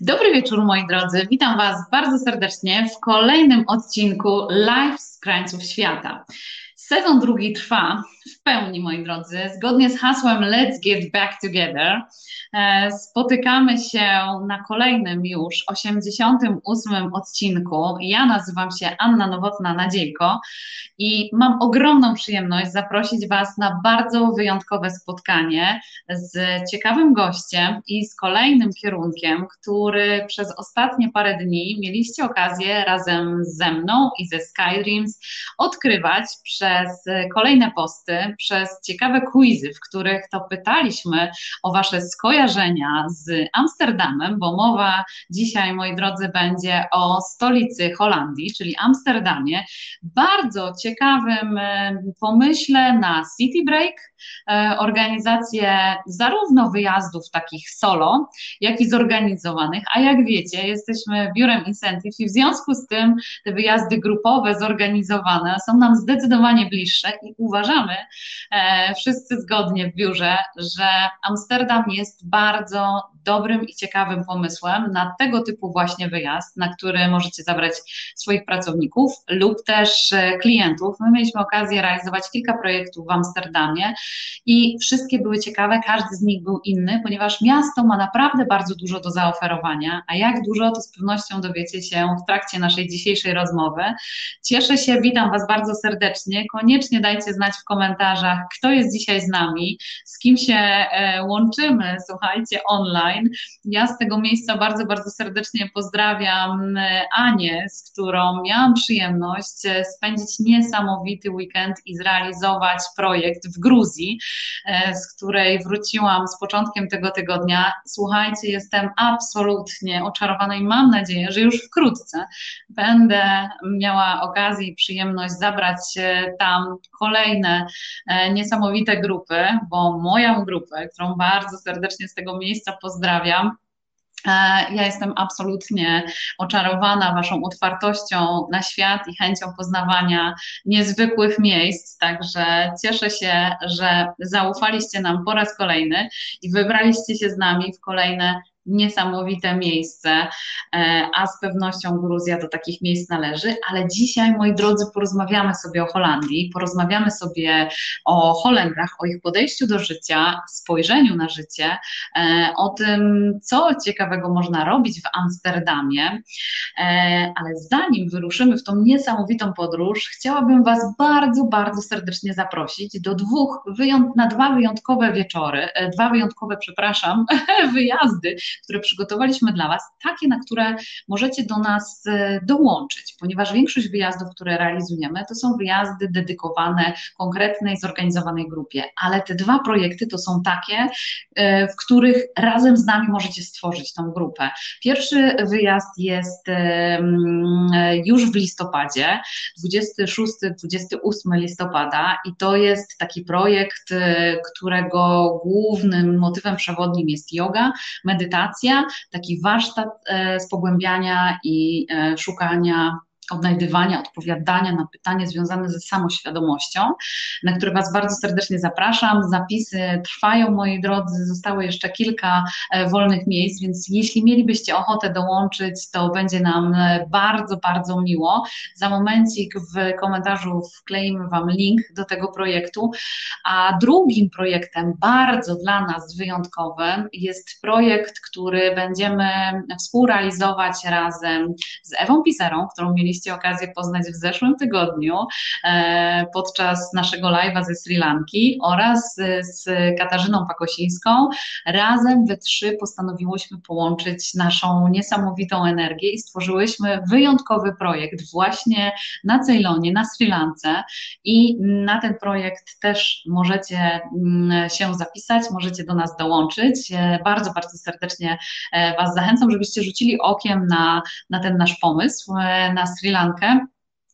Dobry wieczór moi drodzy, witam Was bardzo serdecznie w kolejnym odcinku Live z krańców świata. Sezon drugi trwa pełni, moi drodzy, zgodnie z hasłem Let's Get Back Together. E, spotykamy się na kolejnym już 88 odcinku. Ja nazywam się Anna Nowotna Nadziejko i mam ogromną przyjemność zaprosić Was na bardzo wyjątkowe spotkanie z ciekawym gościem i z kolejnym kierunkiem, który przez ostatnie parę dni mieliście okazję razem ze mną i ze Skydreams odkrywać przez kolejne posty, przez ciekawe quizy, w których to pytaliśmy o Wasze skojarzenia z Amsterdamem, bo mowa dzisiaj, moi drodzy, będzie o stolicy Holandii, czyli Amsterdamie. Bardzo ciekawym e, pomyśle na City Break, e, organizację zarówno wyjazdów takich solo, jak i zorganizowanych, a jak wiecie, jesteśmy biurem Incentive i w związku z tym te wyjazdy grupowe, zorganizowane są nam zdecydowanie bliższe i uważamy wszyscy zgodnie w biurze, że Amsterdam jest bardzo dobrym i ciekawym pomysłem na tego typu właśnie wyjazd, na który możecie zabrać swoich pracowników lub też e, klientów. My mieliśmy okazję realizować kilka projektów w Amsterdamie i wszystkie były ciekawe, każdy z nich był inny, ponieważ miasto ma naprawdę bardzo dużo do zaoferowania, a jak dużo, to z pewnością dowiecie się w trakcie naszej dzisiejszej rozmowy. Cieszę się, witam Was bardzo serdecznie. Koniecznie dajcie znać w komentarzach, kto jest dzisiaj z nami, z kim się e, łączymy, słuchajcie, online online. Ja z tego miejsca bardzo, bardzo serdecznie pozdrawiam e, Anię, z którą miałam przyjemność e, spędzić niesamowity weekend i zrealizować projekt w Gruzji, e, z której wróciłam z początkiem tego tygodnia. Słuchajcie, jestem absolutnie oczarowana i mam nadzieję, że już wkrótce będę miała okazję i przyjemność zabrać tam kolejne niesamowite grupy, bo moją grupę, którą bardzo serdecznie z tego miejsca pozdrawiam, pozdrawiam. E, ja jestem absolutnie oczarowana Waszą otwartością na świat i chęcią poznawania niezwykłych miejsc. Także cieszę się, że zaufaliście nam po raz kolejny i wybraliście się z nami w kolejne niesamowite miejsce, e, a z pewnością Gruzja do takich miejsc należy, ale dzisiaj, moi drodzy, porozmawiamy sobie o Holandii, porozmawiamy sobie o Holendrach, o ich podejściu do życia, spojrzeniu na życie, e, o tym, co ciekawego można robić w Amsterdamie, e, ale zanim wyruszymy w tą niesamowitą podróż, chciałabym Was bardzo, bardzo serdecznie zaprosić do dwóch, na dwa wyjątkowe wieczory, dwa wyjątkowe, przepraszam, wyjazdy, które przygotowaliśmy dla Was, takie, na które możecie do nas e, dołączyć, ponieważ większość wyjazdów, które realizujemy, to są wyjazdy dedykowane konkretnej, zorganizowanej grupie, ale te dwa projekty to są takie, e, w których razem z nami możecie stworzyć tą grupę. Pierwszy wyjazd jest e, już w listopadzie, 26-28 listopada i to jest taki projekt, którego głównym motywem przewodnim jest yoga, medytacja, medytacja, taki warsztat e, z pogłębiania i e, szukania odnajdywania, odpowiadania na pytanie związane ze samoświadomością, na które Was bardzo serdecznie zapraszam. Zapisy trwają, moi drodzy, zostało jeszcze kilka e, wolnych miejsc, więc jeśli mielibyście ochotę dołączyć, to będzie nam bardzo, bardzo miło. Za momencik w komentarzu wkleimy Wam link do tego projektu. A drugim projektem, bardzo dla nas wyjątkowym, jest projekt, który będziemy współrealizować razem z Ewą Piserą, którą mieliśmy mieliście okazję poznać w zeszłym tygodniu e, podczas naszego live'a ze Sri Lanki oraz z Katarzyną Pakosińską. Razem we trzy postanowiłyśmy połączyć naszą niesamowitą energię i stworzyłyśmy wyjątkowy projekt właśnie na Ceylonie, na Sri Lance i na ten projekt też możecie mm, się zapisać, możecie do nas dołączyć. E, bardzo, bardzo serdecznie e, Was zachęcam, żebyście rzucili okiem na, na ten nasz pomysł na Sri Sri Lankę.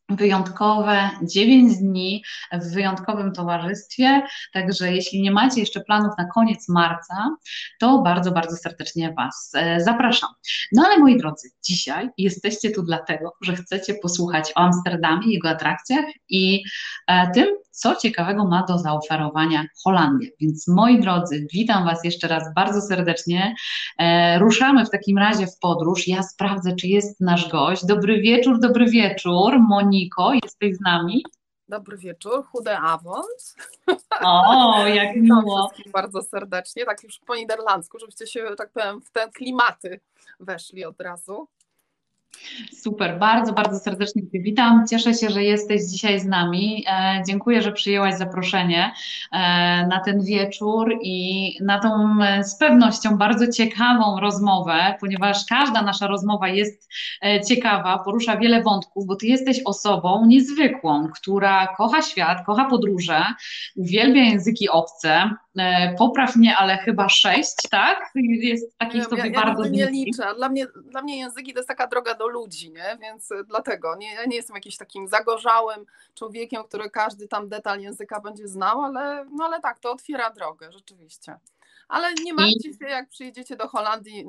Wyjątkowe 9 dni w wyjątkowym towarzystwie. Także jeśli nie macie jeszcze planów na koniec marca, to bardzo, bardzo serdecznie Was e, zapraszam. No ale moi drodzy, dzisiaj jesteście tu dlatego, że chcecie posłuchać o Amsterdamie, jego atrakcjach i e, tym, co ciekawego ma do zaoferowania Holandia. Więc moi drodzy, witam Was jeszcze raz bardzo serdecznie. E, ruszamy w takim razie w podróż. Ja sprawdzę, czy jest nasz gość. Dobry wieczór, dobry wieczór. Moniko, jesteś z nami? Dobry wieczór, chude awond. O, jak miło. bardzo serdecznie, tak już po niderlandzku, żebyście się, tak powiem, w te klimaty weszli od razu. Super, bardzo, bardzo serdecznie Cię witam. Cieszę się, że jesteś dzisiaj z nami. E, dziękuję, że przyjęłaś zaproszenie e, na ten wieczór i na tą e, z pewnością bardzo ciekawą rozmowę, ponieważ każda nasza rozmowa jest e, ciekawa, porusza wiele wątków, bo Ty jesteś osobą niezwykłą, która kocha świat, kocha podróże, uwielbia języki obce, popraw mnie, ale chyba sześć, tak? Jest takich ja, sobie ja, bardzo ja nie liczę. Dla mnie, dla mnie języki to jest taka droga do ludzi, nie? Więc e, dlatego nie, ja nie jestem jakimś takim zagorzałym człowiekiem, który każdy tam detal języka będzie znał, ale, no ale tak, to otwiera drogę, rzeczywiście. Ale nie martwcie się, jak przyjedziecie do Holandii,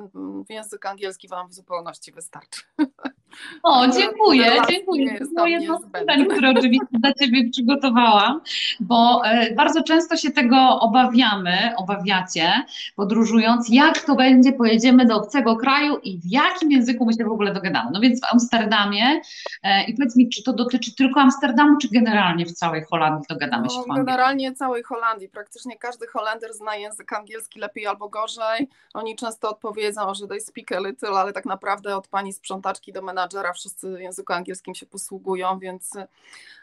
język angielski Wam w zupełności wystarczy. O, dziękuję, dziękuję. To było jedno z pytań, które oczywiście dla Ciebie przygotowałam, bo e, bardzo często się tego obawiamy, obawiacie, podróżując, jak to będzie, pojedziemy do obcego kraju i w jakim języku my się w ogóle dogadamy. No więc w Amsterdamie, e, i powiedz mi, czy to dotyczy tylko Amsterdamu, czy generalnie w całej Holandii dogadamy się no, Generalnie całej Holandii, praktycznie każdy Holender zna język angielski lepiej albo gorzej. Oni często odpowiedzą, że they speak a little, ale tak naprawdę od pani sprzątaczki do menadżera menadżera, wszyscy w języku angielskim się posługują, więc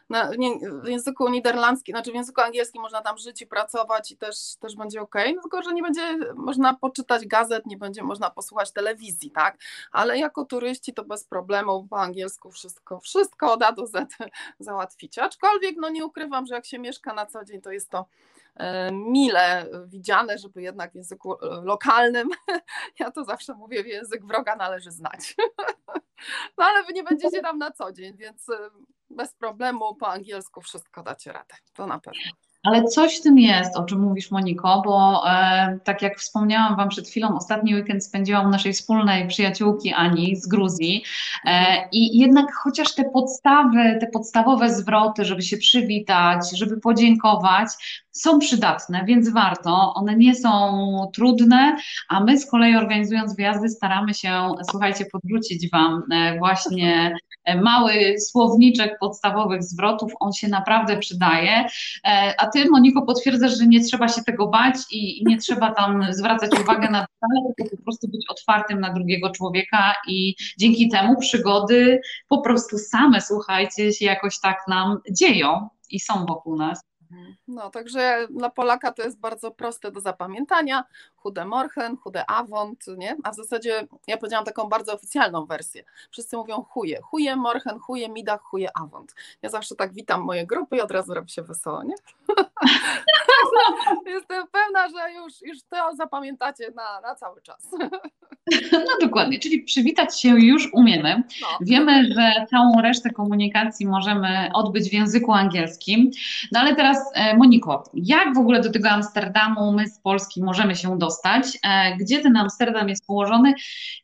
na, nie, w języku niderlandzkim, znaczy w języku angielskim można tam żyć i pracować i też, też będzie ok, no tylko że nie będzie można poczytać gazet, nie będzie można posłuchać telewizji, tak? Ale jako turyści to bez problemu po angielsku wszystko, wszystko od A do Z załatwicie. Aczkolwiek no nie ukrywam, że jak się mieszka na co dzień, to jest to mile widziane, żeby jednak w języku e, lokalnym, ja to zawsze mówię, język wroga należy znać. No ale wy nie będziecie tam na co dzień, więc e, bez problemu po angielsku wszystko dacie radę, to na pewno. Ale coś w tym jest, o czym mówisz, Moniko, bo e, tak jak wspomniałam Wam przed chwilą, ostatni weekend spędziłam u naszej wspólnej przyjaciółki Ani z Gruzji e, i jednak chociaż te podstawy, te podstawowe zwroty, żeby się przywitać, żeby podziękować, są przydatne, więc warto. One nie są trudne, a my z kolei organizując wyjazdy staramy się, słuchajcie, podrzucić Wam e, właśnie mały słowniczek podstawowych zwrotów, on się naprawdę przydaje. E, a ty, Moniko, potwierdzasz, że nie trzeba się tego bać i nie trzeba tam zwracać uwagę na detale, tylko po prostu być otwartym na drugiego człowieka i dzięki temu przygody po prostu same, słuchajcie, się jakoś tak nam dzieją i są wokół nas. No, także dla Polaka to jest bardzo proste do zapamiętania. Chude Morchen, chude Avont, nie? A w zasadzie ja powiedziałam taką bardzo oficjalną wersję. Wszyscy mówią chuje. Chuje Morchen, chuje Midach, chuje Avont. Ja zawsze tak witam moje grupy i od razu robi się wesoło, nie? Jestem pewna, że już, już to zapamiętacie na, na cały czas. No dokładnie, czyli przywitać się już umiemy. No. Wiemy, że całą resztę komunikacji możemy odbyć w języku angielskim. No ale teraz, e, Moniko, jak w ogóle do tego Amsterdamu my z Polski możemy się dostać? E, gdzie ten Amsterdam jest położony?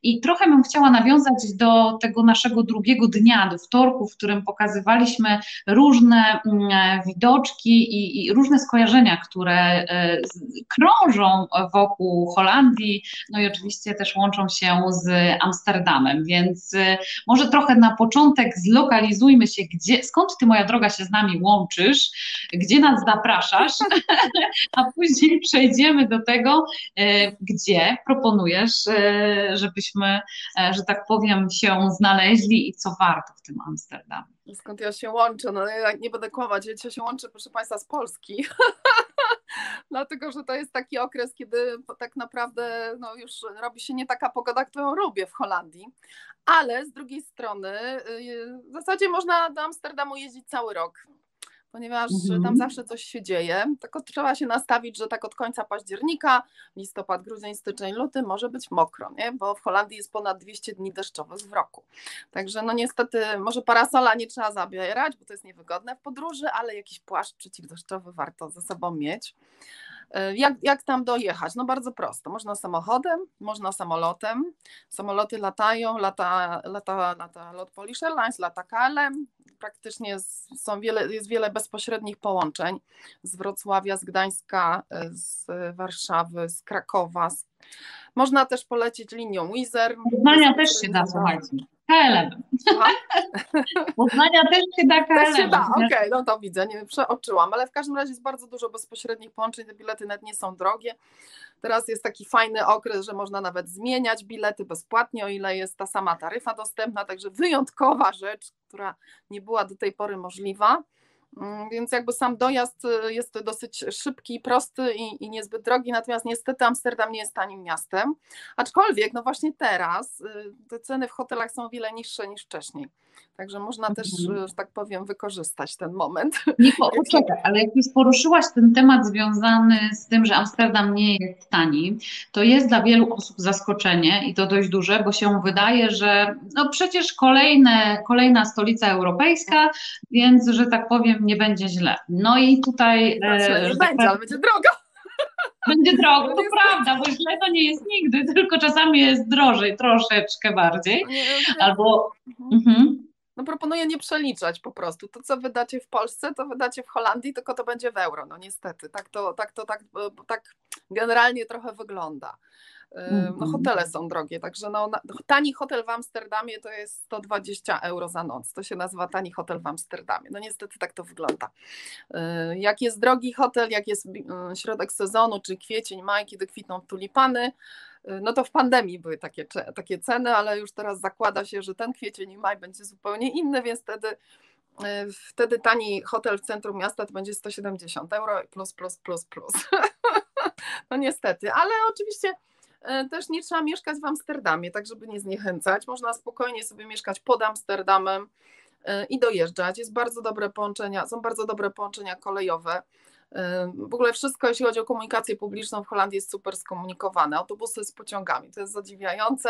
I trochę bym chciała nawiązać do tego naszego drugiego dnia, do wtorku, w którym pokazywaliśmy różne mm, e, widoczki i, i różne skojarzenia, które krążą wokół Holandii, no i oczywiście też łączą łączą się z Amsterdamem, więc y, może trochę na początek zlokalizujmy się, gdzie, skąd ty moja droga się z nami łączysz, gdzie nas zapraszasz, a później przejdziemy do tego, y, gdzie proponujesz, y, żebyśmy, że tak powiem, się znaleźli i co warto w tym Amsterdamie. Skąd ja się łączę? No ja nie będę kłamać, ja się łączę, proszę Państwa, z Polski. Dlatego, że to jest taki okres, kiedy tak naprawdę no, już robi się nie taka pogoda, którą lubię w Holandii. Ale z drugiej strony, y, w zasadzie można do Amsterdamu jeździć cały rok ponieważ mhm. tam zawsze coś się dzieje. Tylko trzeba się nastawić, że tak od końca października, listopad, grudzień, styczeń, luty może być mokro, nie? bo w Holandii jest ponad 200 dni deszczowych w roku. Także no niestety może parasola nie trzeba zabierać, bo to jest niewygodne w podróży, ale jakiś płaszcz przeciwdeszczowy warto ze sobą mieć. E, jak, jak tam dojechać? No bardzo prosto. Można samochodem, można samolotem. Samoloty latają, lata, lata, lata lot Polish Airlines, lata KLM. Praktycznie są wiele, jest wiele bezpośrednich połączeń z Wrocławia, z Gdańska, e, z Warszawy, z Krakowa. Można też polecieć linią Wizer. Poznania też się da, słuchajcie. KLM. Poznania też się da KLM. Też się da, okej, okay, no to widzę, nie przeoczyłam, ale w każdym razie jest bardzo dużo bezpośrednich połączeń, te bilety nawet nie są drogie. Teraz jest taki fajny okres, że można nawet zmieniać bilety bezpłatnie, o ile jest ta sama taryfa dostępna, także wyjątkowa rzecz, która nie była do tej pory możliwa. Mm, więc jakby sam dojazd y, jest dosyć szybki, prosty i, i niezbyt drogi, natomiast niestety Amsterdam nie jest tanim miastem. Aczkolwiek, no właśnie teraz y, te ceny w hotelach są o wiele niższe niż wcześniej. Także można też, mhm. że tak powiem, wykorzystać ten moment. Niko, poczekaj, ale jak już poruszyłaś ten temat związany z tym, że Amsterdam nie jest tani, to jest dla wielu osób zaskoczenie i to dość duże, bo się wydaje, że no przecież kolejne, kolejna stolica europejska, więc, że tak powiem, nie będzie źle. No i tutaj... Znaczy, nie tak będzie, ale będzie drogo. Będzie drogo, to prawda, bo źle to nie jest nigdy, tylko czasami jest drożej, troszeczkę bardziej. Albo... Mhm. mhm. No proponuję nie przeliczać po prostu. To, co wydacie w Polsce, to wydacie w Holandii, tylko to będzie w euro. No niestety, tak to tak, to, tak, tak generalnie trochę wygląda. No mhm. hotele są drogie, także no, tani hotel w Amsterdamie to jest 120 euro za noc. To się nazywa tani hotel w Amsterdamie. No niestety tak to wygląda. Jak jest drogi hotel, jak jest środek sezonu, czy kwiecień, maj, kiedy kwitną tulipany, no to w pandemii były takie, takie ceny, ale już teraz zakłada się, że ten kwiecień i maj będzie zupełnie inny, więc wtedy wtedy tani hotel w centrum miasta to będzie 170 euro plus, plus, plus, plus. no niestety, ale oczywiście też nie trzeba mieszkać w Amsterdamie, tak żeby nie zniechęcać. Można spokojnie sobie mieszkać pod Amsterdamem e, i dojeżdżać. Jest bardzo dobre połączenia, są bardzo dobre połączenia kolejowe. E, w ogóle wszystko, jeśli chodzi o komunikację publiczną w Holandii jest super skomunikowane. Autobusy z pociągami, to jest zadziwiające.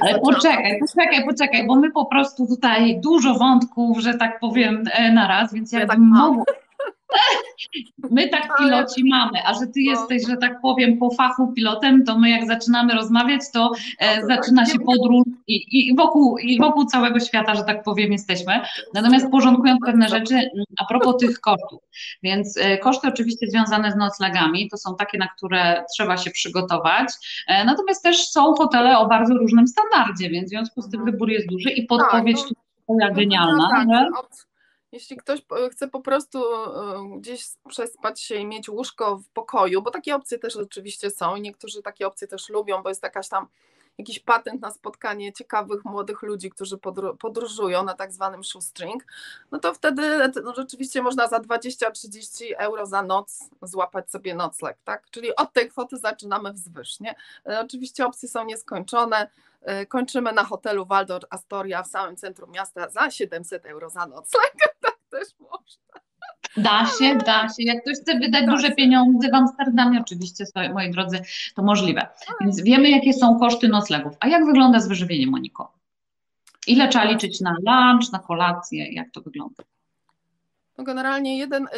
Ale poczekaj, poczekaj, poczekaj, bo my po prostu tutaj dużo wątków, że tak powiem, naraz, więc ja, ja tak mogła, My tak piloci mamy, a że ty no. jesteś, że tak powiem, po fachu pilotem, to my jak zaczynamy rozmawiać, to e, zaczyna się podróż i, i, wokół, i wokół całego świata, że tak powiem, jesteśmy. Natomiast porządkując pewne rzeczy a propos tych kosztów. Więc e, koszty oczywiście związane z noclegami, to są takie, na które trzeba się przygotować. E, natomiast też są hotele o bardzo różnym standardzie, więc w związku z tym mhm. wybór jest duży i podpowiedź tak, no, tu genialna. Tak, że... Jeśli ktoś chce po prostu e, gdzieś przespać się i mieć łóżko w pokoju, bo takie opcje też oczywiście są i niektórzy takie opcje też lubią, bo jest jakaś tam jakiś patent na spotkanie ciekawych młodych ludzi, którzy podróżują na tak zwanym shoestring, no to wtedy no rzeczywiście można za 20-30 euro za noc złapać sobie nocleg, tak? Czyli od tej kwoty zaczynamy wzwyż, nie? E, oczywiście opcje są nieskończone, e, kończymy na hotelu Waldor Astoria w samym centrum miasta za 700 euro za nocleg, też można. Da się, da się. Jak ktoś chce wydać da duże pieniądze w Amsterdamie, oczywiście, moi drodzy, to możliwe. Więc wiemy, jakie są koszty noclegów. A jak wygląda z wyżywieniem, Moniko? Ile trzeba liczyć na lunch, na kolację? Jak to wygląda? No generalnie jeden, y,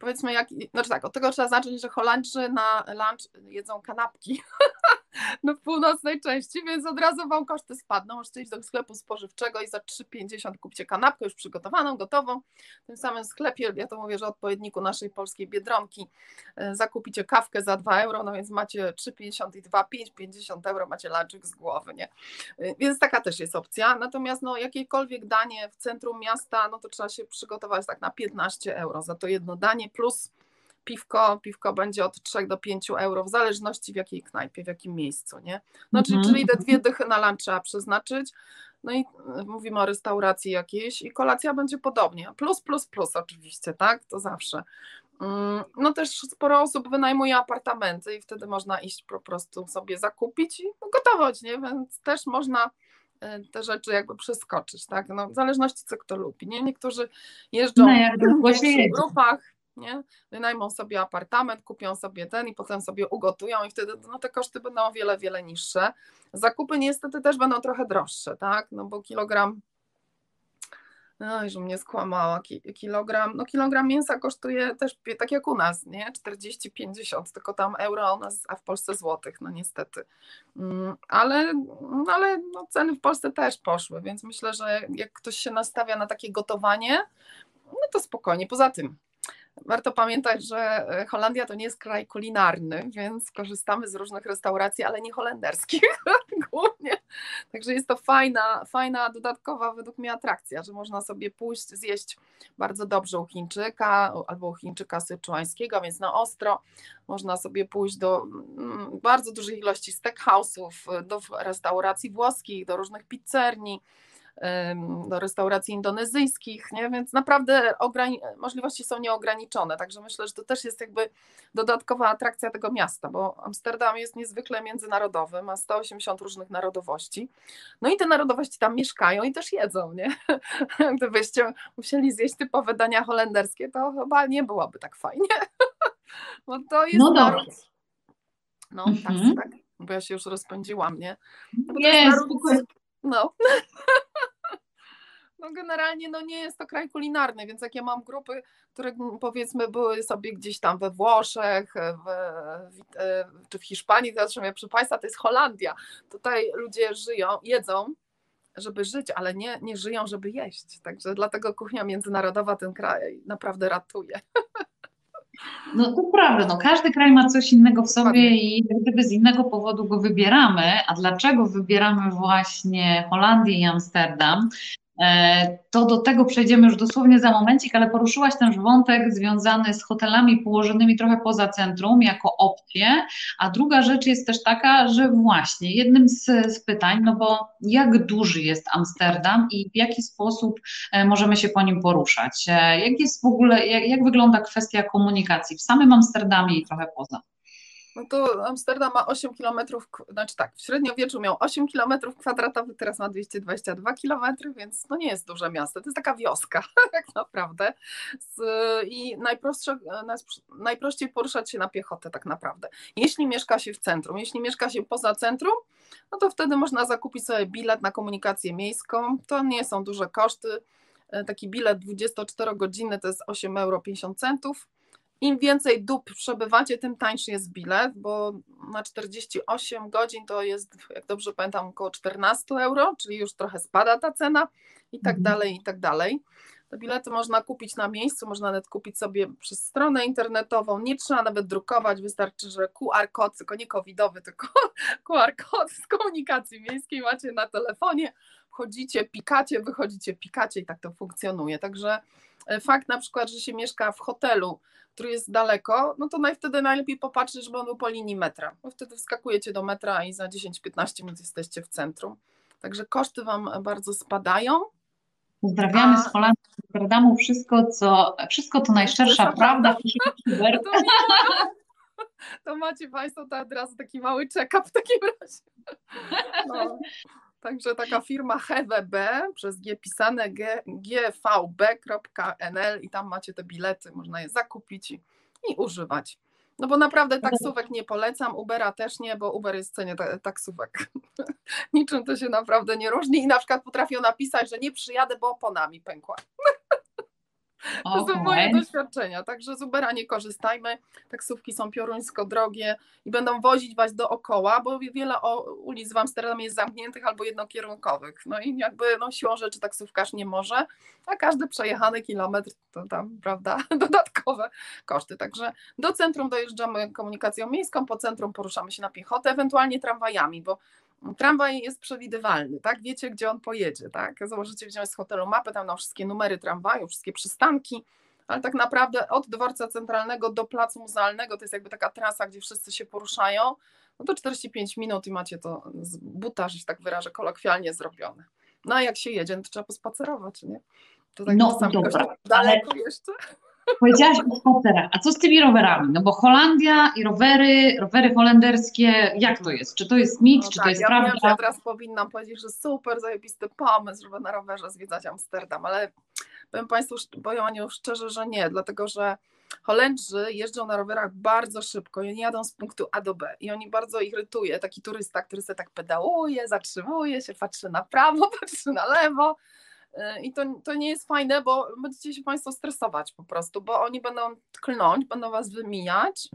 powiedzmy, jak, znaczy tak, od tego trzeba zacząć, że Holandrzy na lunch jedzą kanapki. no w północnej części, więc od razu Wam koszty spadną. Możecie iść do sklepu spożywczego i za 3,50 kupcie kanapkę już przygotowaną, gotową. W tym samym sklepie, ja to mówię, że odpowiedniku naszej polskiej Biedronki, e, zakupicie kawkę za 2 euro, no więc macie 3,50 i 2, 5,50 euro macie lunchik z głowy, nie? E, więc taka też jest opcja. Natomiast no jakiekolwiek danie w centrum miasta, no to trzeba się przygotować tak na 15 euro za to jedno danie, plus piwko, piwko będzie od 3 do 5 euro, w zależności w jakiej knajpie, w jakim miejscu, nie? No, czyli, mhm. czyli te dwie dychy na lunch trzeba przeznaczyć, no i e, mówimy o restauracji jakiejś i kolacja będzie podobnie, plus, plus, plus oczywiście, tak, to zawsze. Mm, no też sporo osób wynajmuje apartamenty i wtedy można iść po prostu sobie zakupić i gotować, nie? Więc też można te rzeczy jakby przeskoczyć, tak? No, w zależności co kto lubi, nie? Niektórzy jeżdżą No, się w grupach, nie? Wynajmą sobie apartament, kupią sobie ten i potem sobie ugotują i wtedy no, te koszty będą o wiele, wiele niższe. Zakupy niestety też będą trochę droższe, tak? No bo kilogram no, że mnie skłamała. Ki kilogram, no kilogram mięsa kosztuje też tak jak u nas, nie? 40-50, tylko tam euro, a nas, a w Polsce złotych, no niestety. Mm, ale no, ale no, ceny w Polsce też poszły, więc myślę, że jak ktoś się nastawia na takie gotowanie, no to spokojnie. Poza tym, Warto pamiętać, że e, Holandia to nie jest kraj kulinarny, więc korzystamy z różnych restauracji, ale nie holenderskich głównie. Także jest to fajna, fajna dodatkowa według mnie atrakcja, że można sobie pójść zjeść bardzo dobrze u Chińczyka albo u Chińczyka syczuańskiego, więc na ostro. Można sobie pójść do mm, bardzo dużej ilości steakhouse'ów, do restauracji włoskich, do różnych pizzerni do restauracji indonezyjskich, nie? więc naprawdę możliwości są nieograniczone, także myślę, że to też jest jakby dodatkowa atrakcja tego miasta, bo Amsterdam jest niezwykle międzynarodowy, ma 180 różnych narodowości, no i te narodowości tam mieszkają i też jedzą, nie? Gdybyście musieli zjeść typowe dania holenderskie, to chyba nie byłoby tak fajnie, bo to jest no naród... No tak, mhm. tak, bo ja się już rozpędziłam, nie? No jest, naród... No. No generalnie no nie jest to kraj kulinarny, więc jak ja mam grupy, które powiedzmy były sobie gdzieś tam we Włoszech w, w, e, czy w Hiszpanii, to ja przy Państwa, to jest Holandia. Tutaj ludzie żyją, jedzą, żeby żyć, ale nie, nie żyją, żeby jeść. Także dlatego kuchnia międzynarodowa ten kraj naprawdę ratuje. No to prawda, no każdy kraj ma coś innego w sobie i gdyby z innego powodu go wybieramy, a dlaczego wybieramy właśnie Holandię i Amsterdam, E, to do tego przejdziemy już dosłownie za momencik, ale poruszyłaś też wątek związany z hotelami położonymi trochę poza centrum jako opcję, a druga rzecz jest też taka, że właśnie jednym z, z pytań, no bo jak duży jest Amsterdam i w jaki sposób e, możemy się po nim poruszać? E, jak jest w ogóle, jak, jak wygląda kwestia komunikacji w samym Amsterdamie i trochę poza? No to Amsterdam ma 8 km, znaczy tak, w średniowieczu miał 8 km kwadratowych, teraz ma 222 km, więc no nie jest duże miasto, to jest taka wioska tak naprawdę. I najprościej poruszać się na piechotę tak naprawdę. Jeśli mieszka się w centrum, jeśli mieszka się poza centrum, no to wtedy można zakupić sobie bilet na komunikację miejską, to nie są duże koszty, e, taki bilet 24 godziny to jest 8,50 euro im więcej dób przebywacie, tym tańszy jest bilet, bo na 48 godzin to jest, jak dobrze pamiętam, około 14 euro, czyli już trochę spada ta cena i tak mhm. dalej, i tak dalej. Te bilety można kupić na miejscu, można nawet kupić sobie przez stronę internetową, nie trzeba nawet drukować, wystarczy, że QR kod, tylko nie covidowy, tylko QR kod z komunikacji miejskiej macie na telefonie, wchodzicie, pikacie, wychodzicie, pikacie i tak to funkcjonuje. Także fakt na przykład, że się mieszka w hotelu, który jest daleko, no to naj, wtedy najlepiej popatrzeć, żeby on był po linii metra. Bo wtedy wskakujecie do metra i za 10-15 minut jesteście w centrum. Także koszty Wam bardzo spadają. Pozdrawiamy A... z Holandii, z wszystko, co, wszystko to najszczersza prawda. prawda. To, to macie Państwo to od razu taki mały check-up w takim razie. No. Także taka firma HWB przez G pisane gvb.nl i tam macie te bilety, można je zakupić i, i używać. No bo naprawdę taksówek nie polecam, Ubera też nie, bo Uber jest w cenie taksówek. Niczym to się naprawdę nie różni i na przykład potrafią napisać, że nie przyjadę, bo oponami pękła. To okay. są moje doświadczenia, także z Ubera nie korzystajmy. Taksówki są pioruńsko drogie i będą wozić Was dookoła, bo wiele ulic w Amsterdamie jest zamkniętych albo jednokierunkowych. No i jakby no, siłą rzeczy taksówkarz nie może, a każdy przejechany kilometr to tam, prawda, dodatkowe koszty. Także do centrum dojeżdżamy komunikacją miejską, po centrum poruszamy się na piechotę, ewentualnie tramwajami, bo Tramwaj jest przewidywalny, tak? Wiecie, gdzie on pojedzie, tak? Założycie wziąć z hotelu mapę, tam na wszystkie numery tramwaju, wszystkie przystanki, ale tak naprawdę od dworca centralnego do placu muzealnego to jest jakby taka trasa, gdzie wszyscy się poruszają, no to 45 minut i macie to z buta, że się tak wyrażę, kolokwialnie zrobione. No a jak się jedzie, no to trzeba pospacerować, nie? To tak no dobra, daleko ale... jeszcze. Powiedziałaś o spacerach, a co z tymi rowerami? No bo Holandia i rowery, rowery holenderskie, jak to jest? Czy to jest mit, No czy tak, to jest ja prawda? Wiem, że ja teraz powinnam powiedzieć, że super, zajebisty pomysł, żeby na rowerze zwiedzać Amsterdam, ale powiem Państwu, powiem szczerze, że nie, dlatego że Holendrzy jeżdżą na rowerach bardzo szybko i oni jadą z punktu A do B i oni bardzo irytuje taki turysta, który sobie tak pedałuje, zatrzymuje się, patrzy na prawo, patrzy na lewo i to, to nie jest fajne, bo będziecie się Państwo stresować po prostu, bo oni będą klnąć, będą Was wymijać,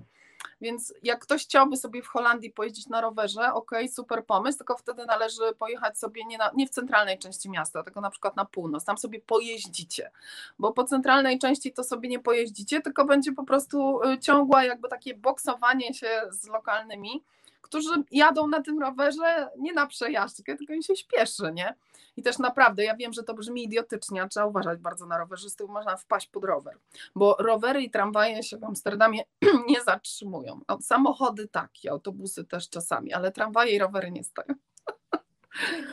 więc jak ktoś chciałby sobie w Holandii pojeździć na rowerze, ok, super pomysł, tylko wtedy należy pojechać sobie nie, na, nie w centralnej części miasta, tylko na przykład na północ, tam sobie pojeździcie, bo po centralnej części to sobie nie pojeździcie, tylko będzie po prostu y, ciągła jakby takie boksowanie się z lokalnymi, którzy jadą na tym rowerze nie na przejażdżkę, tylko im się śpieszy, nie? I też naprawdę, ja wiem, że to brzmi idiotycznie, a trzeba uważać bardzo na rowerzystów, można wpaść pod rower, bo rowery i tramwaje się w Amsterdamie nie zatrzymują. Samochody tak, autobusy też czasami, ale tramwaje i rowery nie stoją.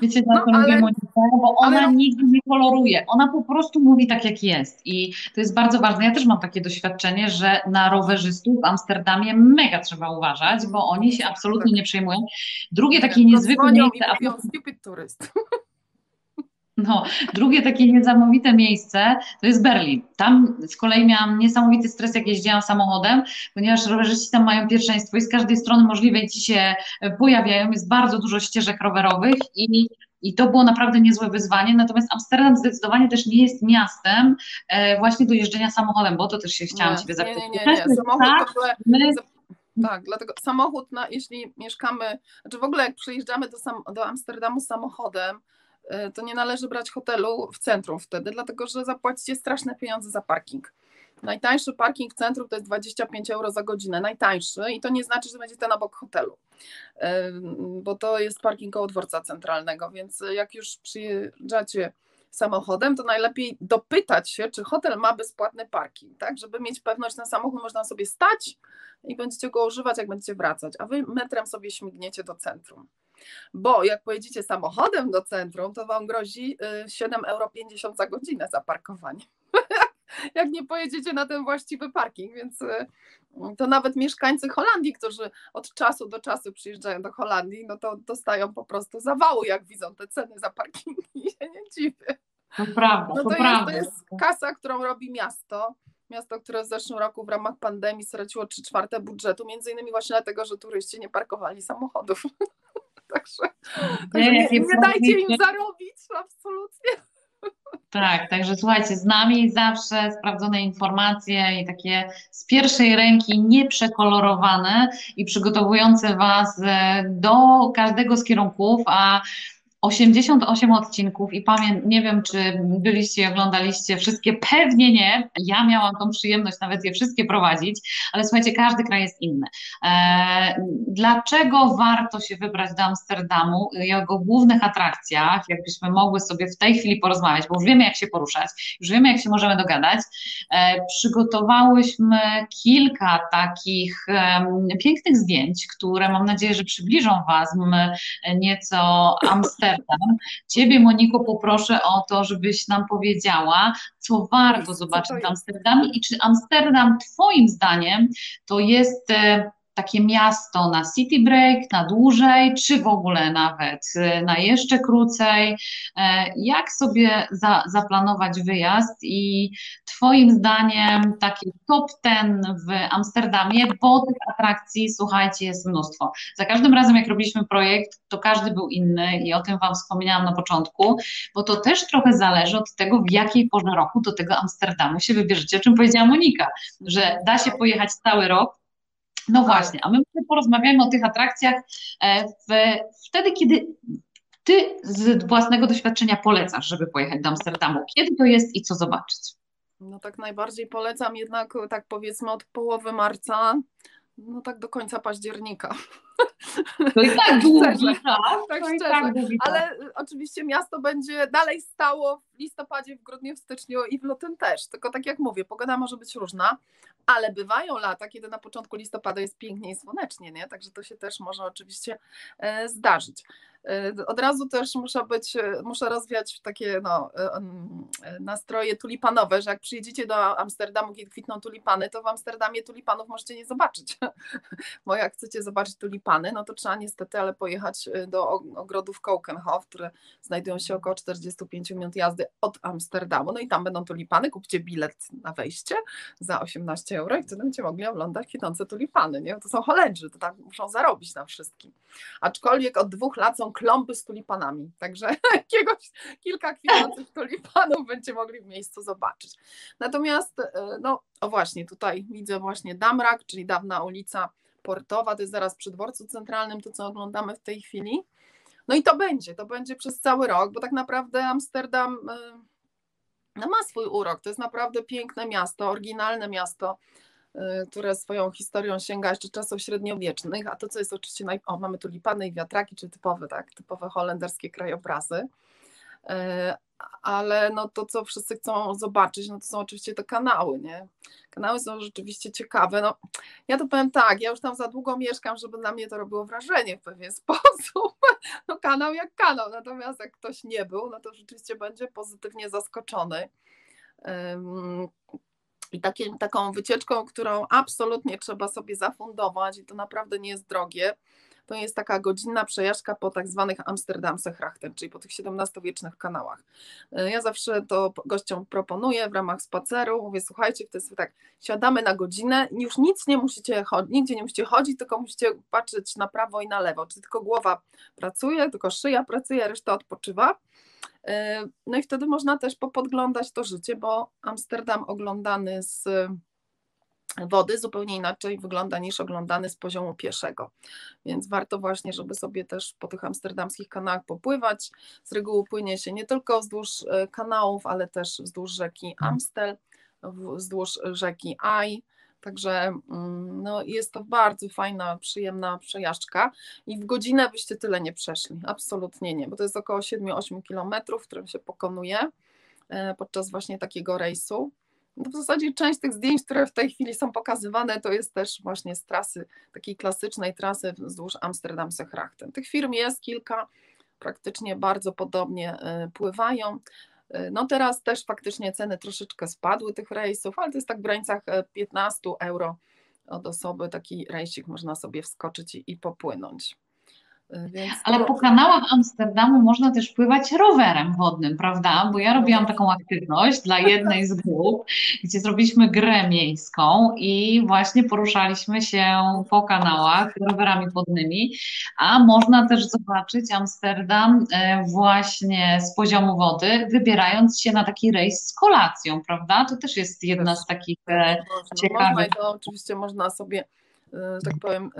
Wiecie, na No, co ale-? Bo ona ale- nigdy nie koloruje. Ona po prostu mówi tak, jak jest. I to jest bardzo ważne. Ja też mam takie doświadczenie, że na rowerzystów w Amsterdamie mega trzeba uważać, bo oni się absolutnie nie przejmują. Drugie takie niezwykłe miejsce, stupid turyst. No, drugie takie niesamowite miejsce to jest Berlin. Tam z kolei miałam niesamowity stres, jak jeździłam samochodem, ponieważ rowerzyści tam mają pierwszeństwo i z każdej strony możliwej ci się pojawiają. Jest bardzo dużo ścieżek rowerowych i, i to było naprawdę niezłe wyzwanie. Natomiast Amsterdam zdecydowanie też nie jest miastem e, właśnie do jeżdżenia samochodem, bo to też się chciałam Nie, Ciebie nie, zapytać. nie, nie, nie. jest Samochód tak, my Tak, dlatego samochód, na, jeśli mieszkamy, znaczy w ogóle jak przyjeżdżamy do, sam, do Amsterdamu samochodem, to nie należy brać hotelu w centrum wtedy, dlatego że zapłacicie straszne pieniądze za parking. Najtańszy parking w centrum to jest 25 euro za godzinę, najtańszy i to nie znaczy, że będzie ten obok hotelu, y, bo to jest parking koło dworca centralnego, więc jak już przyjeżdżacie samochodem, to najlepiej dopytać się, czy hotel ma bezpłatny parking, tak, żeby mieć pewność, na samochód można sobie stać, i będziecie go używać, jak będziecie wracać, a wy metrem sobie śmigniecie do centrum. Bo jak pojedziecie samochodem do centrum, to wam grozi y, 7,50 euro za godzinę za parkowanie. jak nie pojedziecie na ten właściwy parking, więc y, to nawet mieszkańcy Holandii, którzy od czasu do czasu przyjeżdżają do Holandii, no to dostają po prostu zawału, jak widzą te ceny za parkingi i się nie dziwię. to prawda, No to, to, jest, prawda. to jest kasa, którą robi miasto. Miasto, które w zeszłym roku w ramach pandemii straciło 3 czwarte budżetu, między innymi właśnie dlatego, że turyści nie parkowali samochodów. także także nie, nie dajcie im zarobić, absolutnie. Tak, także słuchajcie, z nami zawsze sprawdzone informacje i takie z pierwszej ręki nieprzekolorowane i przygotowujące Was e, do każdego z kierunków, a 88 odcinków i pamiętam, nie wiem, czy byliście i oglądaliście wszystkie, pewnie nie. Ja miałam tą przyjemność nawet je wszystkie prowadzić, ale słuchajcie, każdy kraj jest inny. E, dlaczego warto się wybrać do Amsterdamu i o jego głównych atrakcjach, jakbyśmy mogły sobie w tej chwili porozmawiać, bo już wiemy, jak się poruszać, już wiemy, jak się możemy dogadać. E, przygotowałyśmy kilka takich pięknych zdjęć, które mam nadzieję, że przybliżą Was nieco Amsterdam. Ciebie, Moniko, poproszę o to, żebyś nam powiedziała, co warto zobaczyć w? Amsterdamie i czy Amsterdam, Twoim zdaniem, to jest e, takie miasto na city break, na dłużej, czy w ogóle nawet e, na jeszcze krócej. E, Jak sobie za, zaplanować wyjazd i Twoim zdaniem taki top ten w Amsterdamie, bo tych atrakcji, słuchajcie, jest mnóstwo. Za każdym razem, jak robiliśmy projekt, to każdy był inny i o tym Wam wspomniałam na początku, bo to też trochę zależy od tego, w jakiej porze roku do tego Amsterdamu się wybierzecie, o czym powiedziała Monika, że da się pojechać cały rok. No właśnie, a my porozmawiamy o tych atrakcjach e, w, wtedy, kiedy Ty z własnego doświadczenia polecasz, żeby pojechać do Amsterdamu. Kiedy to jest i co zobaczyć? No tak najbardziej polecam jednak, tak powiedzmy od połowy marca, no tak do końca października. To i tak Tak długi szczerze. Tak szczerze. tak czas. Ale oczywiście miasto będzie dalej stało w listopadzie, w grudniu, w styczniu i w lutym też. Tylko tak jak mówię, pogoda może być różna. ale bywają lata, kiedy na początku listopada jest pięknie i słonecznie, nie? Także to się też może oczywiście e, zdarzyć. E, od razu też muszę być, e, muszę rozwiać takie no, nastroje tulipanowe, że jak przyjedziecie do Amsterdamu, kiedy kwitną tulipany, to w Amsterdamie tulipanów możecie nie zobaczyć. Bo jak chcecie zobaczyć tulipany, no to trzeba niestety ale pojechać do ogrodów Keukenhof, które znajdują się około 45 minut jazdy od Amsterdamu. No i tam będą tulipany, kupcie bilet na wejście za 18 euro i wtedy będziecie mogli oglądać kwitnące tulipany. Nie? To są Holendrzy, to tam muszą zarobić na wszystkim. Aczkolwiek od dwóch lat są kląby z tulipanami, także jakiegoś kilka kwitnących tulipanów będziecie mogli w miejscu zobaczyć. Natomiast, e, no o właśnie, tutaj widzę właśnie Damrak, czyli dawna ulica portowa, to jest zaraz przy dworcu centralnym, to co oglądamy w tej chwili. No i to będzie, to będzie przez cały rok, bo tak naprawdę Amsterdam e, no ma swój urok. To jest naprawdę piękne miasto, oryginalne miasto, y, które swoją historią sięga jeszcze czasów średniowiecznych, a to, co jest oczywiście, naj... o, mamy tulipany i wiatraki, czy typowe, tak, typowe holenderskie krajobrazy, y, ale no to, co wszyscy chcą zobaczyć, no to są oczywiście te kanały, nie? Kanały są rzeczywiście ciekawe. No, ja to powiem tak, ja już tam za długo mieszkam, żeby na mnie to robiło wrażenie w pewien sposób. No kanał jak kanał, natomiast jak ktoś nie był, no to rzeczywiście będzie pozytywnie zaskoczony. I taką wycieczką, którą absolutnie trzeba sobie zafundować i to naprawdę nie jest drogie, to jest taka godzinna przejażdżka po tak zwanych Amsterdamse Grachten, czyli po tych XVII-wiecznych kanałach. E, ja zawsze to gościom proponuję w ramach spaceru, mówię, słuchajcie, to jest tak, siadamy na godzinę, już nic nie musicie chodzić, nigdzie nie musicie chodzić, tylko musicie patrzeć na prawo i na lewo, czyli tylko głowa pracuje, tylko szyja pracuje, reszta odpoczywa. E, no i wtedy można też popodglądać to życie, bo Amsterdam oglądany z wody zupełnie inaczej wygląda niż oglądany z poziomu pieszego. Więc warto właśnie, żeby sobie też po tych amsterdamskich kanałach popływać. Z reguły płynie się nie tylko wzdłuż e, kanałów, ale też wzdłuż rzeki Amstel, wzdłuż rzeki Aj. Także mm, no, jest to bardzo fajna, przyjemna przejażdżka i w godzinę byście tyle nie przeszli, absolutnie nie, bo to jest około 7-8 kilometrów, którym się pokonuje e, podczas właśnie takiego rejsu. W zasadzie część tych zdjęć, które w tej chwili są pokazywane, to jest też właśnie z trasy, takiej klasycznej trasy wzdłuż Amsterdamse Grachten. Tych firm jest kilka, praktycznie bardzo podobnie y, pływają. Y, no teraz też faktycznie ceny troszeczkę spadły tych rejsów, ale to jest tak w granicach 15 y, euro od osoby, taki rejsik można sobie wskoczyć i, i popłynąć. Więc Ale po kanałach Amsterdamu można też pływać rowerem wodnym, prawda? Bo ja robiłam taką aktywność dla jednej z grup, gdzie zrobiliśmy grę miejską i właśnie poruszaliśmy się po kanałach rowerami wodnymi, a można też zobaczyć Amsterdam e, właśnie z poziomu wody, wybierając się na taki rejs z kolacją, prawda? To też jest jedna z takich e, ciekawych. Można i to oczywiście można sobie, e, tak powiem,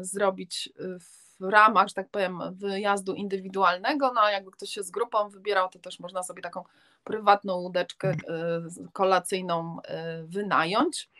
zrobić w w ramach, że tak powiem, wyjazdu indywidualnego, no a jakby ktoś się z grupą wybierał, to też można sobie taką prywatną łódeczkę e, kolacyjną e, wynająć.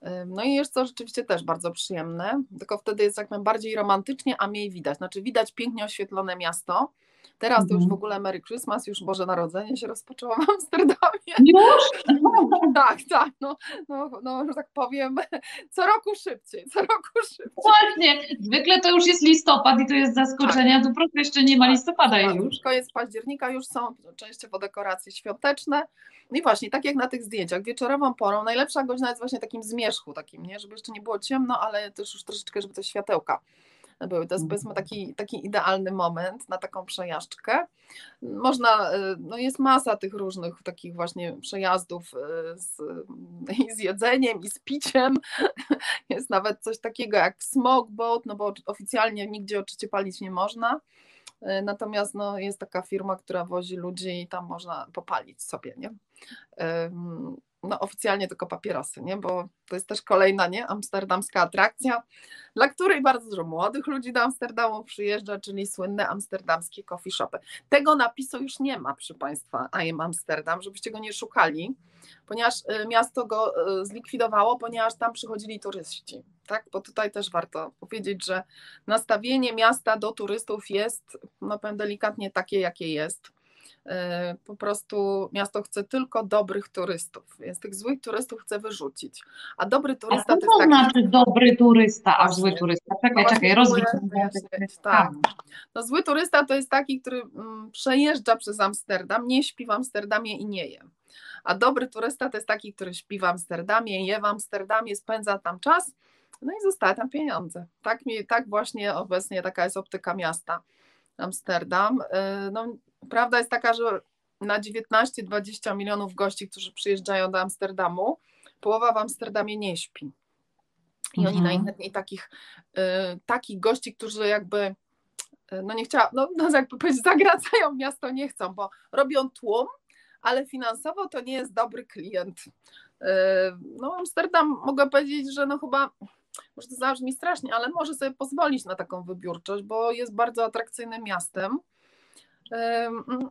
E, no i jest to rzeczywiście też bardzo przyjemne, tylko wtedy jest jak najbardziej romantycznie, a mniej widać. Znaczy widać pięknie oświetlone miasto, Teraz to już w mhm. ogóle Merry Christmas, już Boże Narodzenie się rozpoczęło w Amsterdamie. Już? tak, tak, no, no, no, że tak powiem, co roku szybciej, co roku szybciej. Właśnie, zwykle to już jest listopad i to jest zaskoczenie, tak. a tu prosto jeszcze nie ma tak, listopada tak, już. Koniec października już są częściowo dekoracje świąteczne. No i właśnie, tak jak na tych zdjęciach, wieczorową porą, najlepsza godzina jest właśnie takim zmierzchu takim, nie, żeby jeszcze nie było ciemno, ale też już troszeczkę, żeby te światełka były. To jest powiedzmy taki, taki idealny moment na taką przejażdżkę. Można, y, no jest masa tych różnych takich właśnie przejazdów y, z, i z jedzeniem, i z piciem. Jest nawet coś takiego jak smoke boat, no bo oficjalnie nigdzie oczywiście palić nie można. Y, natomiast no, jest taka firma, która wozi ludzi i tam można popalić sobie, nie? No oficjalnie tylko papierosy, nie? bo to jest też kolejna nie? amsterdamska atrakcja, dla której bardzo dużo młodych ludzi do Amsterdamu przyjeżdża, czyli słynne amsterdamskie coffee shopy. Tego napisu już nie ma, proszę Państwa, I am Amsterdam, żebyście go nie szukali, ponieważ y, miasto go y, zlikwidowało, ponieważ tam przychodzili turyści. Tak? Bo tutaj też warto powiedzieć, że nastawienie miasta do turystów jest, no powiem delikatnie, takie, jakie jest po prostu miasto chce tylko dobrych turystów, więc tych złych turystów chce wyrzucić. A dobry turysta a to jest taki... znaczy dobry turysta, a zły turysta? Czekaj, no czekaj, rozwój. Tak. No zły turysta to jest taki, który mm, przejeżdża przez Amsterdam, nie śpi w Amsterdamie i nie je. A dobry turysta to jest taki, który śpi w Amsterdamie, je w Amsterdamie, spędza tam czas, no i zostaje tam pieniądze. Tak, mi, tak właśnie obecnie taka jest optyka miasta Amsterdam. Y, no, prawda jest taka, że na 19-20 milionów gości, którzy przyjeżdżają do Amsterdamu, połowa w Amsterdamie nie śpi. I mhm. oni najchętniej takich, y, takich gości, którzy jakby, y, no nie chciała, no, no jakby powiedzieć, zagracają miasto, nie chcą, bo robią tłum, ale finansowo to nie jest dobry klient. Y, no Amsterdam mogę powiedzieć, że no chyba może to zabrzmi strasznie, ale może sobie pozwolić na taką wybiórczość, bo jest bardzo atrakcyjnym miastem.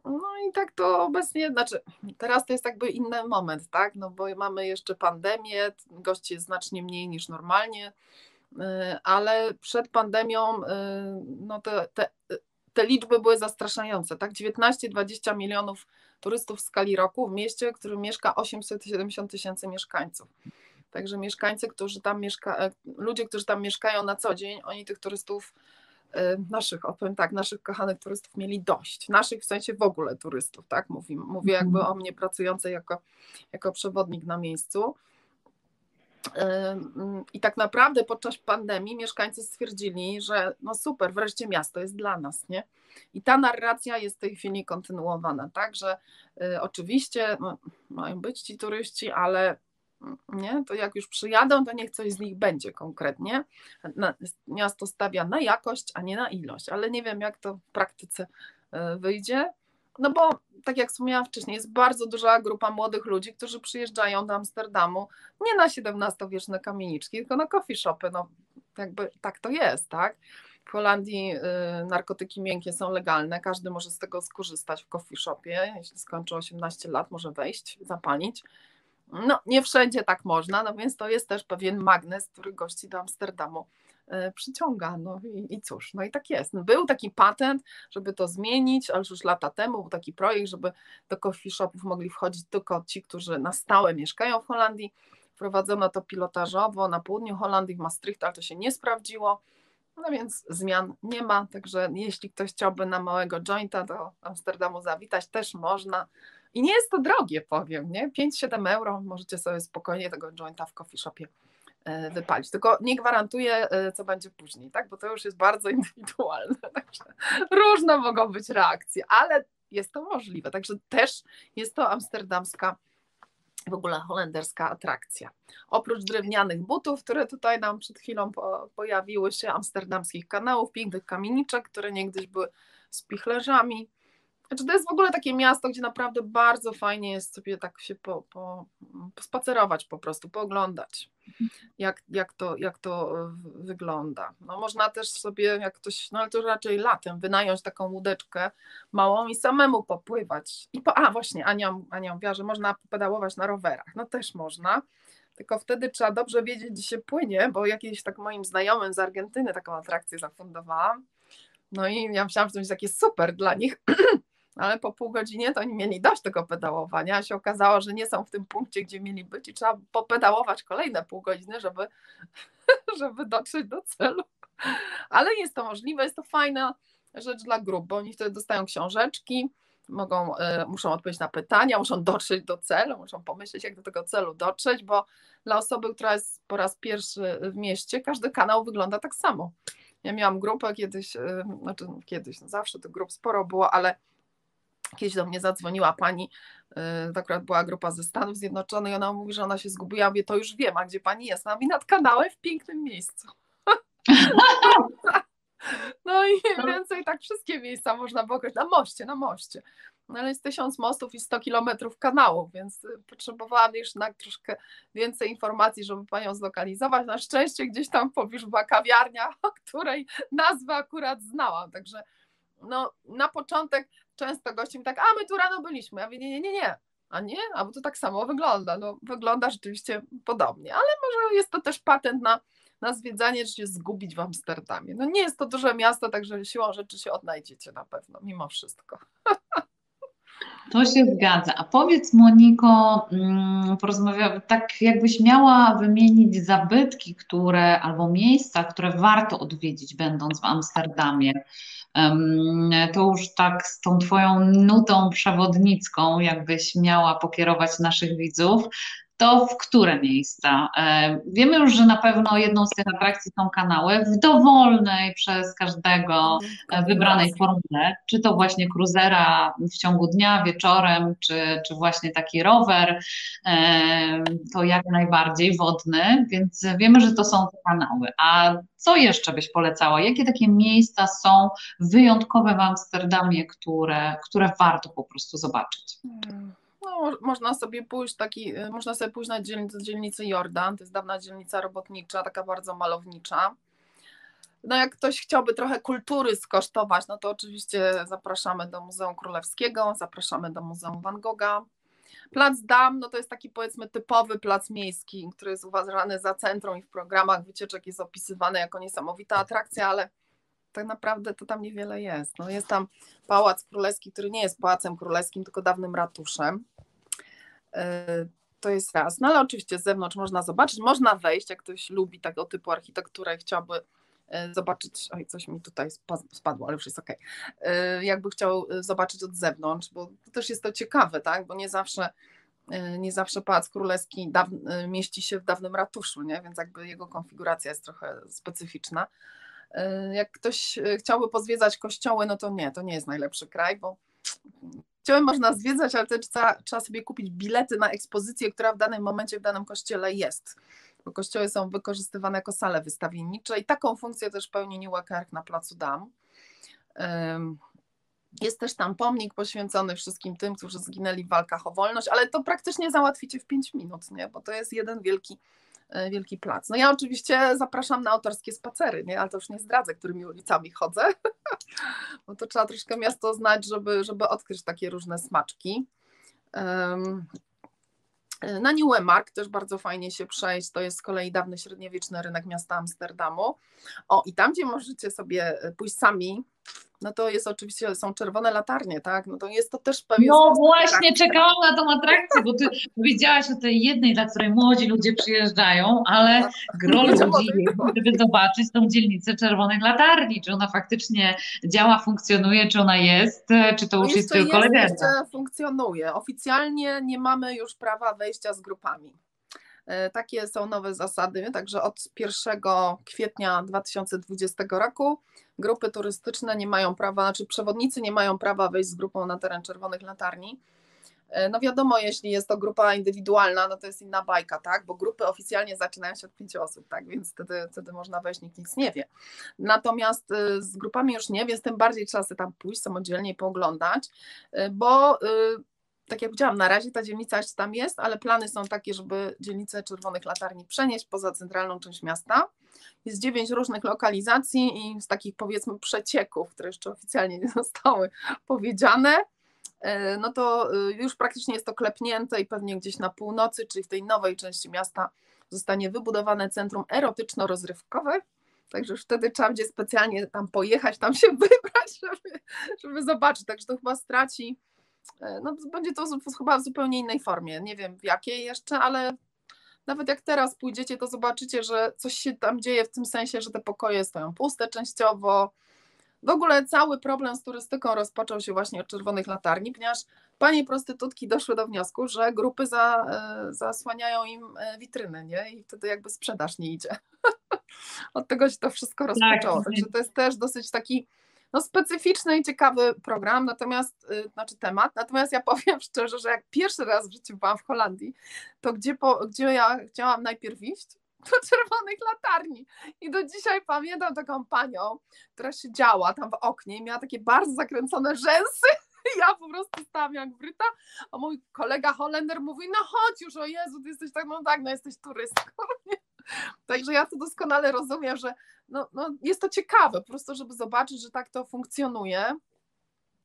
No i tak to obecnie, znaczy teraz to jest jakby inny moment, tak? No bo mamy jeszcze pandemię, gości jest znacznie mniej niż normalnie, y, ale przed pandemią y, no te, te, te liczby były zastraszające, tak? 19-20 milionów turystów w skali roku w mieście, w którym mieszka 870 tysięcy mieszkańców. Także mieszkańcy, którzy tam mieszka, ludzie, którzy tam mieszkają na co dzień, oni tych turystów, naszych, opowiem tak, naszych kochanych turystów mieli dość. Naszych w sensie w ogóle turystów, tak? Mówię, mówię jakby mhm. o mnie pracującej jako, jako przewodnik na miejscu. E, mm, I tak naprawdę podczas pandemii mieszkańcy stwierdzili, że no super, wreszcie miasto jest dla nas, nie? I ta narracja jest w tej chwili kontynuowana, tak, że y, oczywiście no, mają być ci turyści, ale nie? to jak już przyjadą, to niech coś z nich będzie konkretnie. Miasto stawia na jakość, a nie na ilość, ale nie wiem, jak to w praktyce e, wyjdzie. No bo, tak jak wspomniałam wcześniej, jest bardzo duża grupa młodych ludzi, którzy przyjeżdżają do Amsterdamu nie na XVII-wieczne kamieniczki, tylko na coffee shopy. No, jakby tak to jest, tak? W Holandii y, narkotyki miękkie są legalne, każdy może z tego skorzystać w coffee shopie. Jeśli skończy 18 lat, może wejść, zapalić. No, nie wszędzie tak można, no więc to jest też pewien magnes, który gości do Amsterdamu e, przyciąga. No i, i cóż, no i tak jest. No, był taki patent, żeby to zmienić, ale już lata temu był taki projekt, żeby do coffee shopów mogli wchodzić tylko ci, którzy na stałe mieszkają w Holandii. Wprowadzono to pilotażowo na południu Holandii, w Maastricht, ale to się nie sprawdziło. No więc zmian nie ma, także jeśli ktoś chciałby na małego jointa do Amsterdamu zawitać, też można. I nie jest to drogie, powiem, nie? 5-7 euro możecie sobie spokojnie tego jointa w coffee shopie e, wypalić. Tylko nie gwarantuję, e, co będzie później, tak? Bo to już jest bardzo indywidualne. Także różne mogą być reakcje, ale jest to możliwe. Także też jest to amsterdamska w ogóle holenderska atrakcja. Oprócz drewnianych butów, które tutaj nam przed chwilą po, pojawiły się, amsterdamskich kanałów, pięknych kamieniczek, które niegdyś były z pichlerzami, znaczy to jest w ogóle takie miasto, gdzie naprawdę bardzo fajnie jest sobie tak się po, po, pospacerować po prostu, pooglądać, jak, jak, to, jak to wygląda. No można też sobie, jak ktoś, no ale to raczej latem, wynająć taką łódeczkę małą i samemu popływać. I po, a właśnie, Ania, Ania mówiła, że można popedałować na rowerach. No też można, tylko wtedy trzeba dobrze wiedzieć, gdzie się płynie, bo jakiś tak moim znajomym z Argentyny taką atrakcję zafundowałam. No i ja myślałam, że to jest takie super dla nich, ale po pół godzinie to oni mieli dość tego pedałowania, a się okazało, że nie są w tym punkcie, gdzie mieli być i trzeba popedałować kolejne pół godziny, żeby, żeby dotrzeć do celu. Ale jest to możliwe, jest to fajna rzecz dla grup, bo oni wtedy dostają książeczki, mogą, y, muszą odpowiedzieć na pytania, muszą dotrzeć do celu, muszą pomyśleć, jak do tego celu dotrzeć, bo dla osoby, która jest po raz pierwszy w mieście, każdy kanał wygląda tak samo. Ja miałam grupę kiedyś, y, znaczy kiedyś, no zawsze tych grup sporo było, ale Kiedyś do mnie zadzwoniła pani, y, to akurat była grupa ze Stanów Zjednoczonych, i ona mówi, że ona się zgubiła. Ja mówię, to już wiem, a gdzie pani jest? Ona mówi, nad kanałem w pięknym miejscu. No i no. więcej tak wszystkie miejsca można było określić. Na moście, na moście. No ale jest tysiąc mostów i 100 kilometrów kanałów, więc y, potrzebowałam już na troszkę więcej informacji, żeby panią zlokalizować. Na szczęście gdzieś tam pobliżu była kawiarnia, o której nazwę akurat znałam, także no, na początek często gości mi tak, a my tu rano byliśmy. Ja mówię, nie, nie, nie, nie. A nie? A bo to tak samo wygląda. No, wygląda rzeczywiście podobnie, ale może jest to też patent na, na zwiedzanie, że się zgubić w Amsterdamie. No nie jest to duże miasto, także siłą rzeczy się odnajdziecie na pewno, mimo wszystko. To się zgadza. A powiedz Moniko, mm, porozmawiamy, tak jakbyś miała wymienić zabytki, które albo miejsca, które warto odwiedzić, będąc w Amsterdamie. To już tak z tą Twoją nutą przewodnicką, jakbyś miała pokierować naszych widzów, to w które miejsca? E, wiemy już, że na pewno jedną z tych atrakcji są kanały w dowolnej przez każdego e, wybranej formule, czy to właśnie kruzera w ciągu dnia, wieczorem, czy, czy właśnie taki rower, e, to jak najbardziej wodny, więc wiemy, że to są te kanały. A co jeszcze byś polecała? Jakie takie miejsca są wyjątkowe w Amsterdamie, które, które warto po prostu zobaczyć? Hmm. No, można sobie pójść taki, y, można sobie pójść na dzielnicę, dzielnicę Jordan, to jest dawna dzielnica robotnicza, taka bardzo malownicza. No jak ktoś chciałby trochę kultury skosztować, no to oczywiście zapraszamy do Muzeum Królewskiego, zapraszamy do Muzeum Van Gogha. Plac Dam, no to jest taki powiedzmy typowy plac miejski, który jest uważany za centrum i w programach wycieczek jest opisywany jako niesamowita atrakcja, ale tak naprawdę to tam niewiele jest. No jest tam Pałac Królewski, który nie jest pałacem królewskim, tylko dawnym ratuszem. E, to jest raz. No ale oczywiście z zewnątrz można zobaczyć, można wejść, jak ktoś lubi tego typu architekturę i chciałby e, zobaczyć, oj coś mi tutaj spadło, ale już jest ok, e, jakby chciał zobaczyć od zewnątrz, bo też jest to ciekawe, tak, bo nie zawsze nie zawsze Pałac Królewski mieści się w dawnym ratuszu, nie? więc jakby jego konfiguracja jest trochę specyficzna. Jak ktoś chciałby pozwiedzać kościoły, no to nie, to nie jest najlepszy kraj, bo kościoły można zwiedzać, ale też trzeba, trzeba sobie kupić bilety na ekspozycję, która w danym momencie w danym kościele jest. Bo kościoły są wykorzystywane jako sale wystawiennicze i taką funkcję też pełni Newark na Placu Dam. Jest też tam pomnik poświęcony wszystkim tym, którzy zginęli w walkach o wolność, ale to praktycznie załatwicie w 5 minut, nie? bo to jest jeden wielki E, wielki Plac. No ja oczywiście zapraszam na autorskie spacery, nie? ale to już nie zdradzę, którymi ulicami chodzę, bo to trzeba troszkę miasto znać, żeby, żeby odkryć takie różne smaczki. Um, na Nieuwemark też bardzo fajnie się przejść, to jest z kolei dawny średniowieczny rynek miasta Amsterdamu. O i tam, gdzie możecie sobie pójść sami, no to jest oczywiście, są czerwone latarnie, tak? No to jest to też pewien. No właśnie, czekałam na tą atrakcję, bo ty powiedziałaś o tej jednej, dla której młodzi ludzie przyjeżdżają, ale tak. gro ludzi, żeby zobaczyć tą dzielnicę czerwonych latarni, czy ona faktycznie działa, funkcjonuje, czy ona jest, czy to już jest tylko legenda. Funkcjonuje. Oficjalnie nie mamy już prawa wejścia z grupami. E, takie są nowe zasady, także od 1 kwietnia 2020 roku grupy turystyczne nie mają prawa, znaczy przewodnicy nie mają prawa wejść z grupą na teren Czerwonych Latarni. E, no wiadomo, jeśli jest to grupa indywidualna, no to jest inna bajka, tak? Bo grupy oficjalnie zaczynają się od pięciu osób, tak? Więc wtedy, wtedy można wejść, nikt nic nie wie. Natomiast e, z grupami już nie, więc tym bardziej trzeba sobie tam pójść samodzielnie i pooglądać, bo tak jak powiedziałam, na razie ta dzielnica jeszcze tam jest, ale plany są takie, żeby dzielnicę Czerwonych Latarni przenieść poza centralną część miasta. Jest dziewięć różnych lokalizacji i z takich powiedzmy przecieków, które jeszcze oficjalnie nie zostały powiedziane, e, no to e, już praktycznie jest to klepnięte i pewnie gdzieś na północy, czyli w tej nowej części miasta zostanie wybudowane centrum erotyczno-rozrywkowe, Także już wtedy trzeba będzie specjalnie tam pojechać, tam się wybrać, żeby, żeby zobaczyć. Także to chyba straci no, będzie to chyba w zupełnie innej formie. Nie wiem w jakiej jeszcze, ale nawet jak teraz pójdziecie, to zobaczycie, że coś się tam dzieje w tym sensie, że te pokoje stoją puste częściowo. W ogóle cały problem z turystyką rozpoczął się właśnie od czerwonych latarni, ponieważ panie prostytutki doszły do wniosku, że grupy za, e, zasłaniają im e, witryny, nie? I wtedy jakby sprzedaż nie idzie. od tego się to wszystko tak. rozpoczęło. Także to jest też dosyć taki no, specyficzny i ciekawy program, natomiast, y, znaczy temat, natomiast ja powiem szczerze, że jak pierwszy raz w życiu byłam w Holandii, to gdzie, po, gdzie ja chciałam najpierw iść? Do czerwonych latarni. I do dzisiaj pamiętam taką panią, która siedziała tam w oknie i miała takie bardzo zakręcone rzęsy. Ja po prostu stałam jak wryta, a mój kolega Holender mówi, no chodź już, o Jezu, ty jesteś tak, no tak, no jesteś turystką. Także ja to doskonale rozumiem, że no, no jest to ciekawe, po prostu, żeby zobaczyć, że tak to funkcjonuje.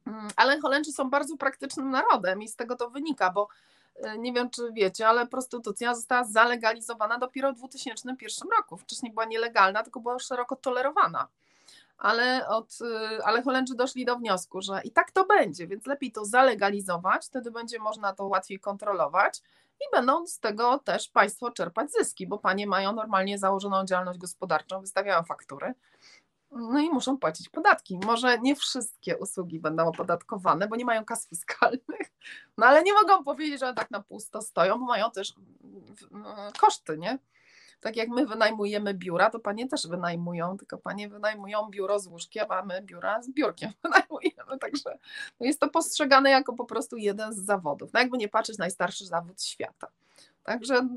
Mm, ale Holendrzy są bardzo praktycznym narodem i z tego to wynika, bo e, nie wiem, czy wiecie, ale prostytucja została zalegalizowana dopiero w 2001 roku. Wcześniej była nielegalna, tylko była szeroko tolerowana. ale, od, y, ale Holendrzy doszli do wniosku, że i tak to będzie, więc lepiej to zalegalizować, wtedy będzie można to łatwiej kontrolować i będą z tego też państwo czerpać zyski, bo panie mają normalnie założoną działalność gospodarczą, wystawiają faktury, no i muszą płacić podatki. Może nie wszystkie usługi będą opodatkowane, bo nie mają kas fiskalnych, no ale nie mogą powiedzieć, że tak na pusto stoją, bo mają też mm, koszty, nie? Tak jak my wynajmujemy biura, to panie też wynajmują, tylko panie wynajmują biuro z łóżkiem, a my biura z biurkiem wynajmujemy. Także jest to postrzegane jako po prostu jeden z zawodów. No jakby nie patrzeć, najstarszy zawód świata. Także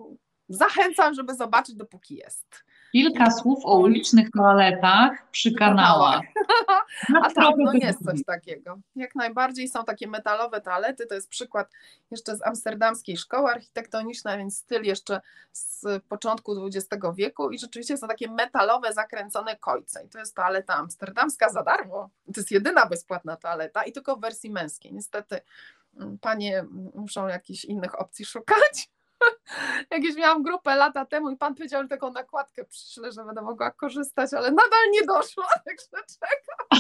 zachęcam, żeby zobaczyć, dopóki jest. Kilka słów o ulicznych toaletach przy kanałach. A tam no jest coś takiego. Jak najbardziej są takie metalowe toalety, to jest przykład jeszcze z amsterdamskiej szkoły architektonicznej, więc styl jeszcze z początku XX wieku i rzeczywiście są takie metalowe, zakręcone kojce i to jest toaleta amsterdamska za darmo. To jest jedyna bezpłatna toaleta i tylko w wersji męskiej. Niestety mm, panie muszą jakichś innych opcji szukać. Jakieś miałam grupę lata temu i pan powiedział, że taką nakładkę przyszle, że będę mogła korzystać, ale nadal nie doszła, także czekam.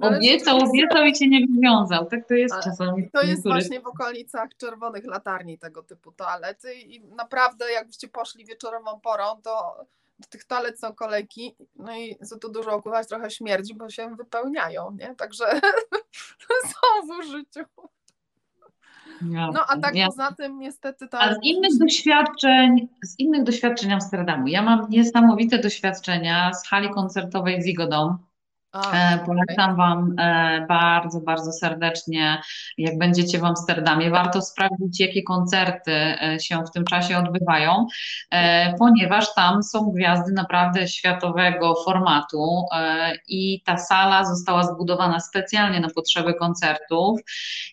Obiecał, obiecał i się nie wywiązał. Tak to jest czasami. To jest właśnie w okolicach czerwonych latarni tego typu toalety i naprawdę jakbyście poszli wieczorową porą, to do tych toalet są kolejki, no i za to dużo okuwać trochę śmierdzi, bo się wypełniają, nie? Także są w użyciu. No a tak ja. poza tym niestety to. A z innych doświadczeń, z innych doświadczeń Amsterdamu. Ja mam niesamowite doświadczenia z hali koncertowej Zigodom a, e, Polecam Wam e, bardzo, bardzo serdecznie, jak będziecie w Amsterdamie. Warto sprawdzić, jakie koncerty e, się w tym czasie odbywają, ponieważ tam są gwiazdy naprawdę światowego formatu i ta sala została zbudowana specjalnie na potrzeby koncertów.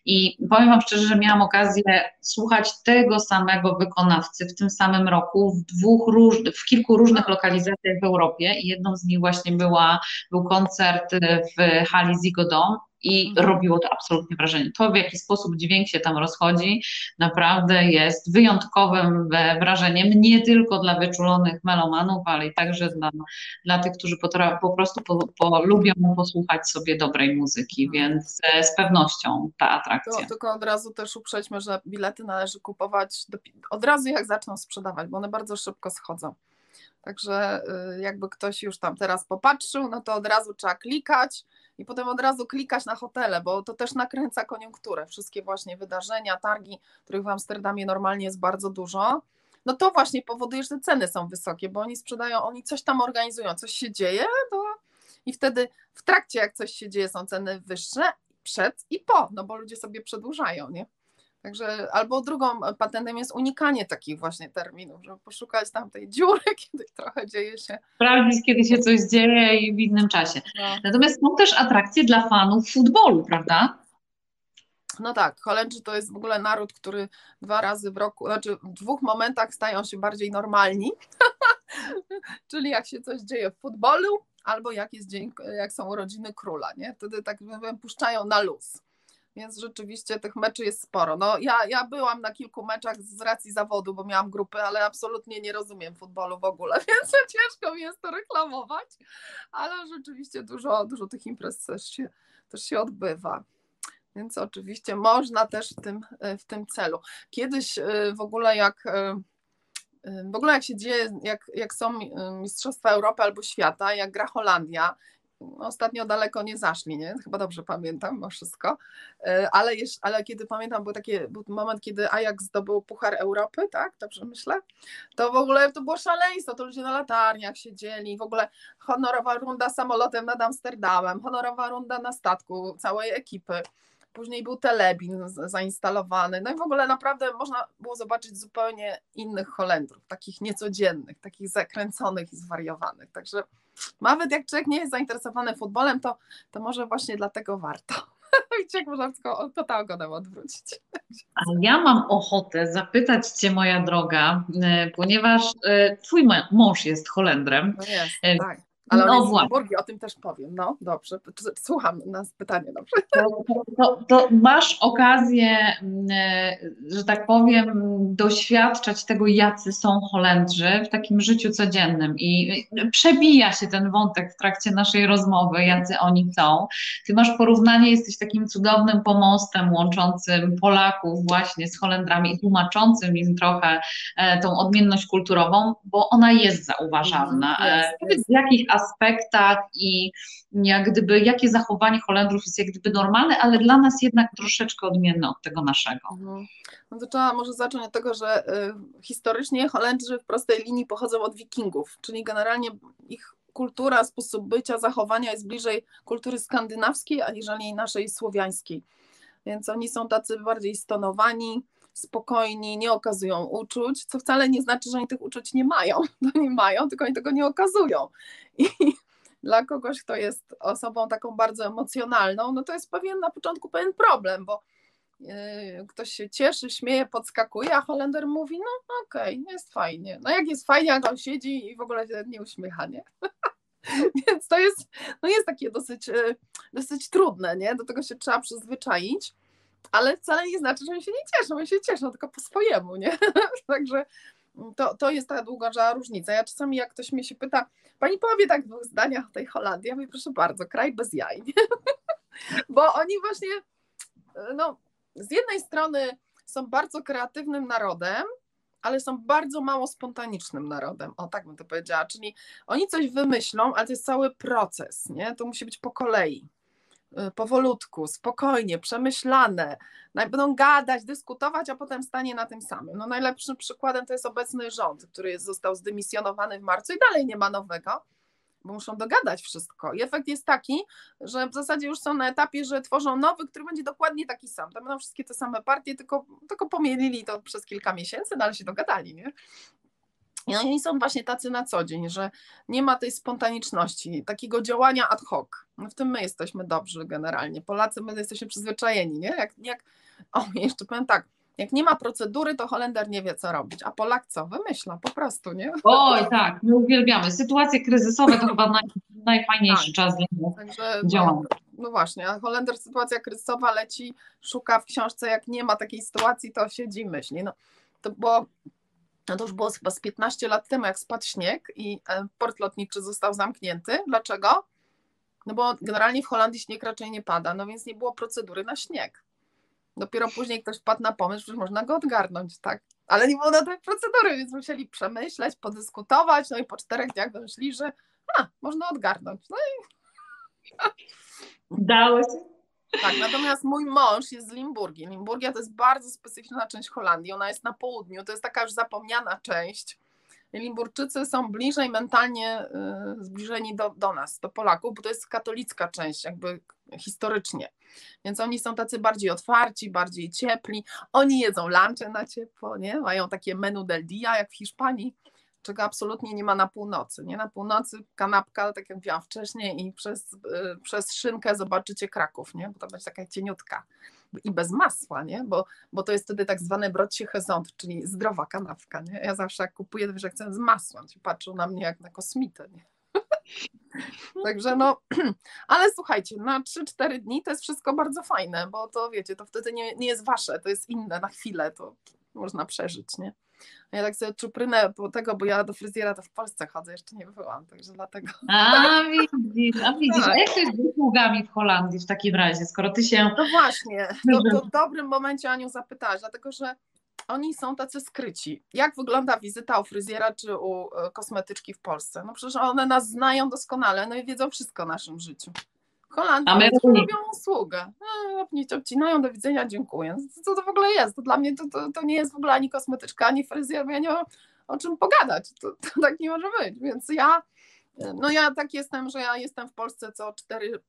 I powiem Wam szczerze, że miałam okazję słuchać tego samego wykonawcy w tym samym roku w dwóch róż, w kilku różnych lokalizacjach w Europie i jedną z nich właśnie była, był koncert koncert w hali Zigodom i mhm. robiło to absolutnie wrażenie. To, w jaki sposób dźwięk się tam rozchodzi, naprawdę jest wyjątkowym wrażeniem, nie tylko dla wyczulonych melomanów, ale i także dla, dla tych, którzy potra- po prostu po, po, lubią posłuchać sobie dobrej muzyki, mhm. więc e, z pewnością ta atrakcja. To, tylko od razu też uprzedźmy, że bilety należy kupować do, od razu jak zaczną sprzedawać, bo one bardzo szybko schodzą. Także y, jakby ktoś już tam teraz popatrzył, no to od razu trzeba klikać i potem od razu klikać na hotele, bo to też nakręca koniunkturę. Wszystkie właśnie wydarzenia, targi, których w Amsterdamie normalnie jest bardzo dużo, no to właśnie powoduje, że ceny są wysokie, bo oni sprzedają, oni coś tam organizują, coś się dzieje, to i wtedy w trakcie jak coś się dzieje są ceny wyższe, przed i po, no bo ludzie sobie przedłużają, nie? Także albo drugą patentem jest unikanie takich właśnie terminów, żeby poszukać tam tej dziury, kiedy trochę dzieje się. Sprawdzić, kiedy się coś dzieje i w innym czasie. No. Natomiast są też atrakcje dla fanów futbolu, prawda? No tak, Holendrzy to jest w ogóle naród, który dwa razy w roku, znaczy w dwóch momentach stają się bardziej normalni, czyli jak się coś dzieje w futbolu, albo jak jest dzień, jak są urodziny króla, nie? Wtedy tak powiem, puszczają na luz więc rzeczywiście tych meczy jest sporo. No, ja, ja byłam na kilku meczach z racji zawodu, bo miałam grupy, ale absolutnie nie rozumiem futbolu w ogóle, więc ciężko mi jest to reklamować, ale rzeczywiście dużo, dużo tych imprez też się, też się odbywa. Więc oczywiście można też w tym, w tym celu. Kiedyś y, w ogóle jak y, w ogóle jak się dzieje, jak, jak są Mistrzostwa Europy albo świata, jak gra Holandia ostatnio daleko nie zaszli, nie? Chyba dobrze pamiętam o wszystko, e, ale, jeszcze, ale kiedy pamiętam, był taki był moment, kiedy Ajax zdobył Puchar Europy, tak? Dobrze myślę? To w ogóle to było szaleństwo, to ludzie na latarniach siedzieli, w ogóle honorowa runda samolotem nad Amsterdamem, honorowa runda na statku całej ekipy. Później był telebin zainstalowany. No i w ogóle naprawdę można było zobaczyć zupełnie innych Holendrów, takich niecodziennych, takich zakręconych i zwariowanych. Także nawet jak człowiek nie jest zainteresowany futbolem, to, to może właśnie dlatego warto. Widzicie, jak można tylko kota ogonem odwrócić. A ja mam ochotę zapytać Cię, moja droga, e, ponieważ e, Twój mąż jest Holendrem. No jest, e, tak. Ale no on jest Burgi, o tym też powiem. No, dobrze. Słucham nas pytanie, dobrze. To, to, to, masz okazję, mm, e, że tak powiem, doświadczać tego, jacy są Holendrzy w takim życiu codziennym. I przebija się ten wątek w trakcie naszej rozmowy, jacy oni są. Ty masz porównanie, jesteś takim cudownym pomostem łączącym Polaków właśnie z Holendrami i tłumaczącym im trochę e, tą odmienność kulturową, bo ona jest zauważalna. Jest, e, jest. W jakich aspektach i jak gdyby, jakie zachowanie Holendrów jest jak gdyby normalne, ale dla nas jednak troszeczkę odmienne od tego naszego. Mhm. No to trzeba może zacząć od tego, że y, historycznie Holendrzy w prostej linii pochodzą od wikingów, czyli generalnie ich kultura, sposób bycia, zachowania jest bliżej kultury skandynawskiej, aniżeli naszej słowiańskiej. Więc oni są tacy bardziej stonowani, spokojni, nie okazują uczuć, co wcale nie znaczy, że oni tych uczuć nie mają. No nie mają, tylko oni tego nie okazują. I dla kogoś, kto jest osobą taką bardzo emocjonalną, no to jest pewien na początku pewien problem, bo yy, ktoś się cieszy, śmieje, podskakuje, a Holender mówi, no okej, okay, jest fajnie. No jak jest fajnie, jak on siedzi i w ogóle się nie uśmiecha, nie? Więc to jest, no jest takie dosyć, yy, dosyć trudne, nie? Do tego się trzeba przyzwyczaić ale wcale nie znaczy, że oni się nie cieszą, oni się cieszą tylko po swojemu, nie? Także to, to jest ta długa różnica. Ja czasami jak ktoś mnie się pyta, pani powie tak w dwóch zdaniach o tej Holandii, ja mówię, proszę bardzo, kraj bez jaj, nie? Bo oni właśnie, no, z jednej strony są bardzo kreatywnym narodem, ale są bardzo mało spontanicznym narodem. O, tak bym to powiedziała. Czyli oni coś wymyślą, ale to jest cały proces, nie? To musi być po kolei. Y, powolutku, spokojnie, przemyślane, będą gadać, dyskutować, a potem stanie na tym samym. No najlepszym przykładem to jest obecny rząd, który został zdymisjonowany w marcu i dalej nie ma nowego, bo muszą dogadać wszystko. I efekt jest taki, że w zasadzie już są na etapie, że tworzą nowy, który będzie dokładnie taki sam. Tam będą wszystkie te same partie, tylko, tylko pomielili to przez kilka miesięcy, no ale się dogadali, nie? I oni są właśnie tacy na co dzień, że nie ma tej spontaniczności, takiego działania ad hoc. No w tym my jesteśmy dobrzy generalnie. Polacy, my jesteśmy przyzwyczajeni, nie? Jak, jak, o, jeszcze powiem tak, jak nie ma procedury, to Holender nie wie, co robić, a Polak co? Wymyśla po prostu, nie? Oj, tak, my uwielbiamy. Sytuacje kryzysowe to chyba naj, najfajniejszy tak. czas dla Także, działania. No, no właśnie, a Holender sytuacja kryzysowa leci, szuka w książce, jak nie ma takiej sytuacji, to siedzi myśli. No, to było no to już było chyba z 15 lat temu, jak spadł śnieg i e, port lotniczy został zamknięty. Dlaczego? No bo generalnie w Holandii śnieg raczej nie pada, no więc nie było procedury na śnieg. Dopiero później ktoś wpadł na pomysł, że można go odgarnąć, tak? Ale nie było na tej procedury, więc musieli przemyśleć, podyskutować, no i po czterech dniach wymyślili, że a, można odgarnąć. No i... Dało się. Tak, natomiast mój mąż jest z Limburgii. Limburgia to jest bardzo specyficzna część Holandii. Ona jest na południu, to jest taka już zapomniana część. Limburczycy są bliżej mentalnie y, zbliżeni do, do nas, do Polaków, bo to jest katolicka część, jakby historycznie. Więc oni są tacy bardziej otwarci, bardziej ciepli. Oni jedzą lunche na ciepło, nie? Mają takie menu del dia, jak w Hiszpanii czego absolutnie nie ma na północy. Nie na północy kanapka, tak jak mówiłam wcześniej, i przez, y, przez szynkę zobaczycie Kraków, nie? bo to będzie taka cieniutka i bez masła, nie? Bo, bo to jest wtedy tak zwany brocie hezont, czyli zdrowa kanapka. Nie? Ja zawsze jak kupuję, to że chcę z masłem, ci patrzą na mnie jak na kosmitę. Nie? Także no, ale słuchajcie, na 3-4 dni to jest wszystko bardzo fajne, bo to wiecie, to wtedy nie, nie jest wasze, to jest inne na chwilę, to można przeżyć, nie? Ja tak sobie czuprynę po tego, bo ja do fryzjera to w Polsce chodzę, jeszcze nie byłam, także dlatego. A widzisz, a widzisz, tak. a jak to jest z usługami w Holandii w takim razie, skoro ty się... No właśnie, to, to w dobrym momencie Aniu zapytałaś, dlatego że oni są tacy skryci. Jak wygląda wizyta u fryzjera czy u e, kosmetyczki w Polsce? No przecież one nas znają doskonale, no i wiedzą wszystko o naszym życiu. Holandia my robią usługę. Nie obcinają, do widzenia, dziękuję. Co to w ogóle jest? To dla mnie to, to, to nie jest w ogóle ani kosmetyczka, ani fryzjer, bo ja nie mam o czym pogadać. To, to tak nie może być. Więc ja, no ja tak jestem, że ja jestem w Polsce co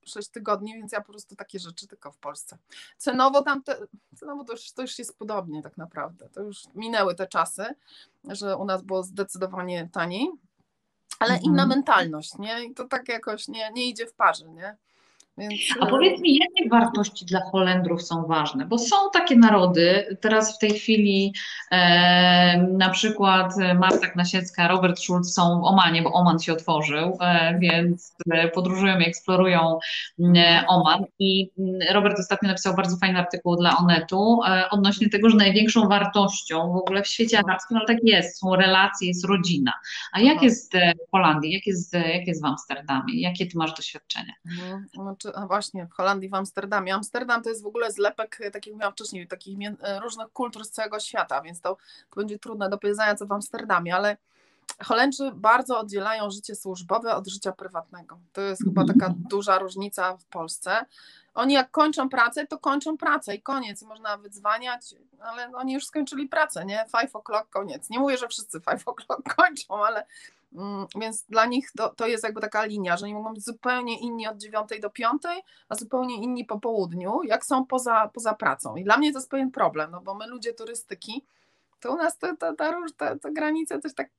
4-6 tygodni, więc ja po prostu takie rzeczy tylko w Polsce. Cenowo tam, te, cenowo to już, to już jest podobnie tak naprawdę. To już minęły te czasy, że u nas było zdecydowanie taniej, ale mhm. inna mentalność, nie? I to tak jakoś nie, nie idzie w parze, nie? Więc... A powiedz mi, jakie wartości dla Holendrów są ważne? Bo są takie narody, teraz w tej chwili e, na przykład Marta Knasiecka, Robert Schulz są w Omanie, bo Oman się otworzył, e, więc podróżują i eksplorują e, Oman. I Robert ostatnio napisał bardzo fajny artykuł dla Onetu e, odnośnie tego, że największą wartością w ogóle w świecie arabskim, ale tak jest, są relacje, jest rodzina. A jak jest w Holandii, jak jest, jak jest w Amsterdamie? Jakie ty masz doświadczenia? No, znaczy a właśnie w Holandii, w Amsterdamie. Amsterdam to jest w ogóle zlepek, e, tak jak miałam wcześniej, takich e, różnych kultur z całego świata, więc to, to będzie trudne do powiedzenia co w Amsterdamie, ale Holendrzy bardzo oddzielają życie służbowe od życia prywatnego. To jest chyba taka mhm. duża różnica w Polsce. Oni jak kończą pracę, to kończą pracę i koniec. Można wydzwaniać, ale oni już skończyli pracę, nie? Five o'clock, koniec. Nie mówię, że wszyscy five o'clock kończą, ale więc dla nich to, to jest jakby taka linia, że oni mogą być zupełnie inni od 9 do 5, a zupełnie inni po południu, jak są poza, poza pracą. I dla mnie to jest pewien problem, no bo my ludzie turystyki, to u nas ta, ta, ta, ta, ta granica coś tak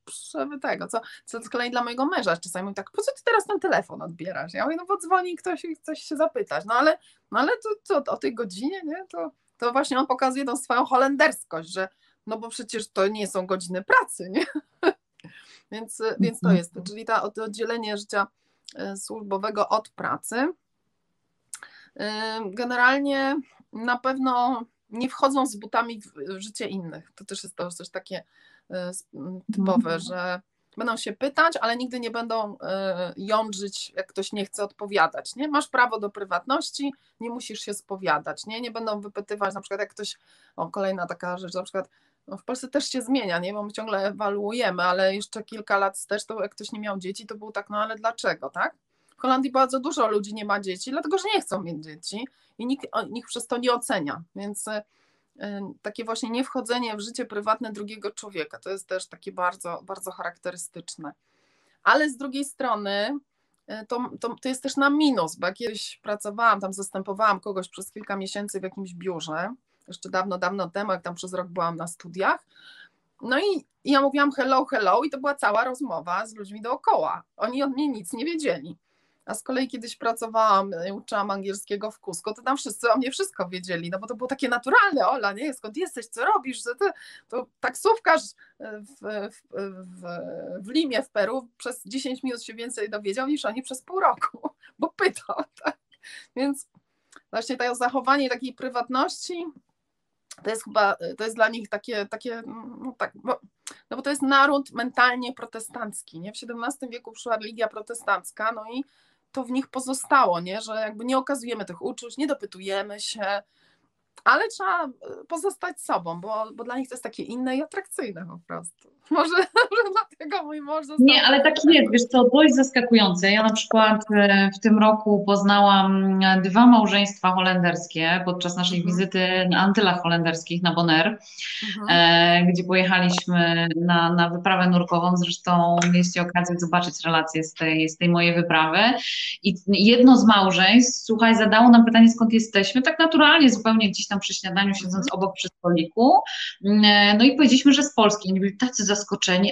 tego, co, co z kolei dla mojego męża czasami mówię tak, po co ty teraz ten telefon odbierasz? Ja mówię, no bo dzwoni ktoś i coś się zapytać, no ale, no ale to, to o tej godzinie, nie, to, to właśnie on pokazuje tą swoją holenderskość, że no bo przecież to nie są godziny pracy, nie? Więc, więc to mhm. jest, czyli ta, to oddzielenie życia e, służbowego od pracy. E, generalnie na pewno nie wchodzą z butami w życie innych. To też jest to też takie e, typowe, mhm. że będą się pytać, ale nigdy nie będą jądrzyć, jak ktoś nie chce odpowiadać. Nie? Masz prawo do prywatności, nie musisz się spowiadać. Nie, nie będą wypytywać, na przykład jak ktoś, o kolejna taka rzecz, na przykład no w Polsce też się zmienia, nie? Bo my ciągle ewaluujemy, ale jeszcze kilka lat wstecz, to jak ktoś nie miał dzieci, to było tak, no ale dlaczego, tak? W Holandii bardzo dużo ludzi nie ma dzieci, dlatego że nie chcą mieć dzieci i nikt, przez to nie ocenia. Więc y, takie właśnie niewchodzenie w życie prywatne drugiego człowieka to jest też takie bardzo, bardzo charakterystyczne. Ale z drugiej strony y, to, to, to jest też na minus, bo jak kiedyś pracowałam, tam zastępowałam kogoś przez kilka miesięcy w jakimś biurze jeszcze dawno, dawno temu, jak tam przez rok byłam na studiach. No i ja mówiłam hello, hello i to była cała rozmowa z ludźmi dookoła. Oni od mnie nic nie wiedzieli. A z kolei kiedyś pracowałam, e, uczyłam angielskiego w Kusko, to tam wszyscy o mnie wszystko wiedzieli, no bo to było takie naturalne, Ola, nie, skąd jesteś, co robisz, to, to, to taksówkarz e, w, w, w, w Limie w Peru przez 10 minut się więcej dowiedział niż oni przez pół roku, bo pytał, tak? Więc właśnie to zachowanie takiej prywatności to jest chyba, to jest dla nich takie, takie no tak, bo, no bo to jest naród mentalnie protestancki, nie? W XVII wieku przyszła religia protestancka, no i to w nich pozostało, nie? Że jakby nie okazujemy tych uczuć, nie dopytujemy się, ale trzeba pozostać sobą, bo, bo dla nich to jest takie inne i atrakcyjne po prostu. Może, może dlatego mój mąż został... Nie, ale tak jest, wiesz co, dość zaskakujące. Ja na przykład e, w tym roku poznałam dwa małżeństwa holenderskie podczas naszej mhm. wizyty na Antylach holenderskich na Bonaire, mhm. e, gdzie pojechaliśmy na, na wyprawę nurkową. Zresztą mieliście okazję zobaczyć relacje z tej, z tej mojej wyprawy. I jedno z małżeństw, słuchaj, zadało nam pytanie, skąd jesteśmy, tak naturalnie, zupełnie gdzieś tam przy śniadaniu, siedząc mhm. obok przy stoliku. E, no i powiedzieliśmy, że z Polski. Oni byli tacy zaskoczeni,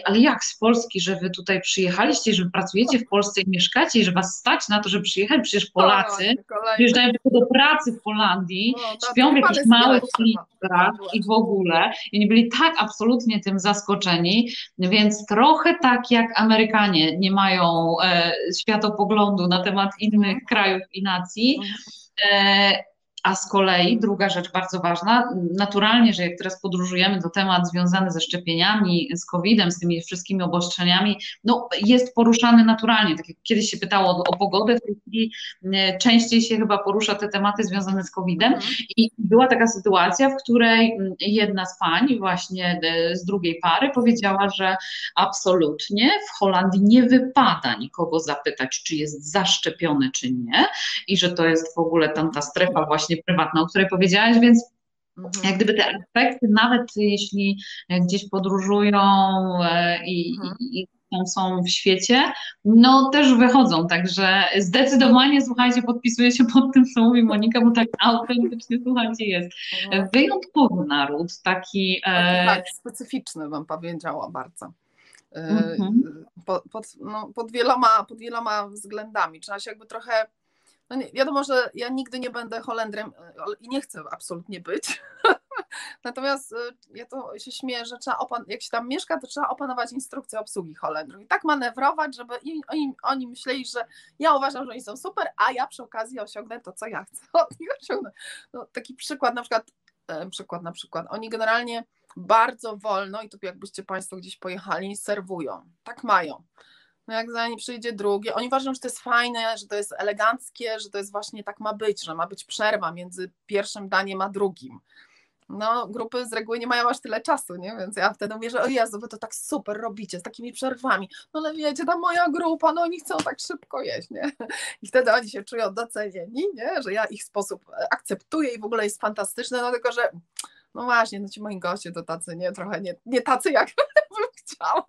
ale jak z Polski, że wy tutaj przyjechaliście, że pracujecie w Polsce i mieszkacie i że was stać na to, żeby przyjechać? Przecież Polacy przyjeżdżają do pracy w Holandii, no, tak, śpią w jakichś małych klinikach i w ogóle. I oni byli tak absolutnie tym zaskoczeni, więc trochę tak jak Amerykanie nie mają e, światopoglądu na temat innych mhm. krajów i nacji, mhm. e, a z kolei druga rzecz bardzo ważna, naturalnie, że jak teraz podróżujemy do temat związany ze szczepieniami, z COVID-em, z tymi wszystkimi obostrzeniami, no jest poruszany naturalnie. Tak jak kiedyś się pytało o, o pogodę, w tej chwili e, częściej się chyba porusza te tematy związane z COVID-em. Mhm. I była taka sytuacja, w której jedna z pań, właśnie e, z drugiej pary, powiedziała, że absolutnie w Holandii nie wypada nikogo zapytać, czy jest zaszczepiony, czy nie, i że to jest w ogóle tam ta strefa właśnie prywatna, o której powiedziałaś, więc mhm. jak gdyby te aspekty, nawet jeśli gdzieś podróżują e, i, mhm. i, tam są w świecie, no też wychodzą, także zdecydowanie, słuchajcie, podpisuję się pod tym, co mówi Monika, bo tak autentycznie, słuchajcie, jest. Mhm. Wyjątkowy naród, taki... E... Tak, specyficzny bym powiedziała bardzo. E, mhm. Pod, pod, no, pod, wieloma, pod wieloma względami. Trzeba się jakby trochę no nie, wiadomo, że ja nigdy nie będę Holendrem i nie chcę absolutnie być. Natomiast ja to się śmieję, że trzeba opan- jak się tam mieszka, to trzeba opanować instrukcję obsługi Holendrów i tak manewrować, żeby oni, oni myśleli, że ja uważam, że oni są super, a ja przy okazji osiągnę to, co ja chcę od nich osiągnąć. No, taki przykład na przykład, przykład na przykład, oni generalnie bardzo wolno i tu jakbyście Państwo gdzieś pojechali, serwują. Tak mają. No jak za nie przyjdzie drugie, oni uważają, że to jest fajne, że to jest eleganckie, że to jest właśnie tak ma być, że ma być przerwa między pierwszym daniem a drugim. No, grupy z reguły nie mają aż tyle czasu, nie? Więc ja wtedy mówię, że o Jezu, wy to tak super robicie, z takimi przerwami. No ale wiecie, ta moja grupa, no oni chcą tak szybko jeść, nie? I wtedy oni się czują docenieni, nie? Że ja ich sposób akceptuję i w ogóle jest fantastyczny, no tylko, że no właśnie, no ci moi goście to tacy, nie, trochę nie, nie tacy jak bym chciała,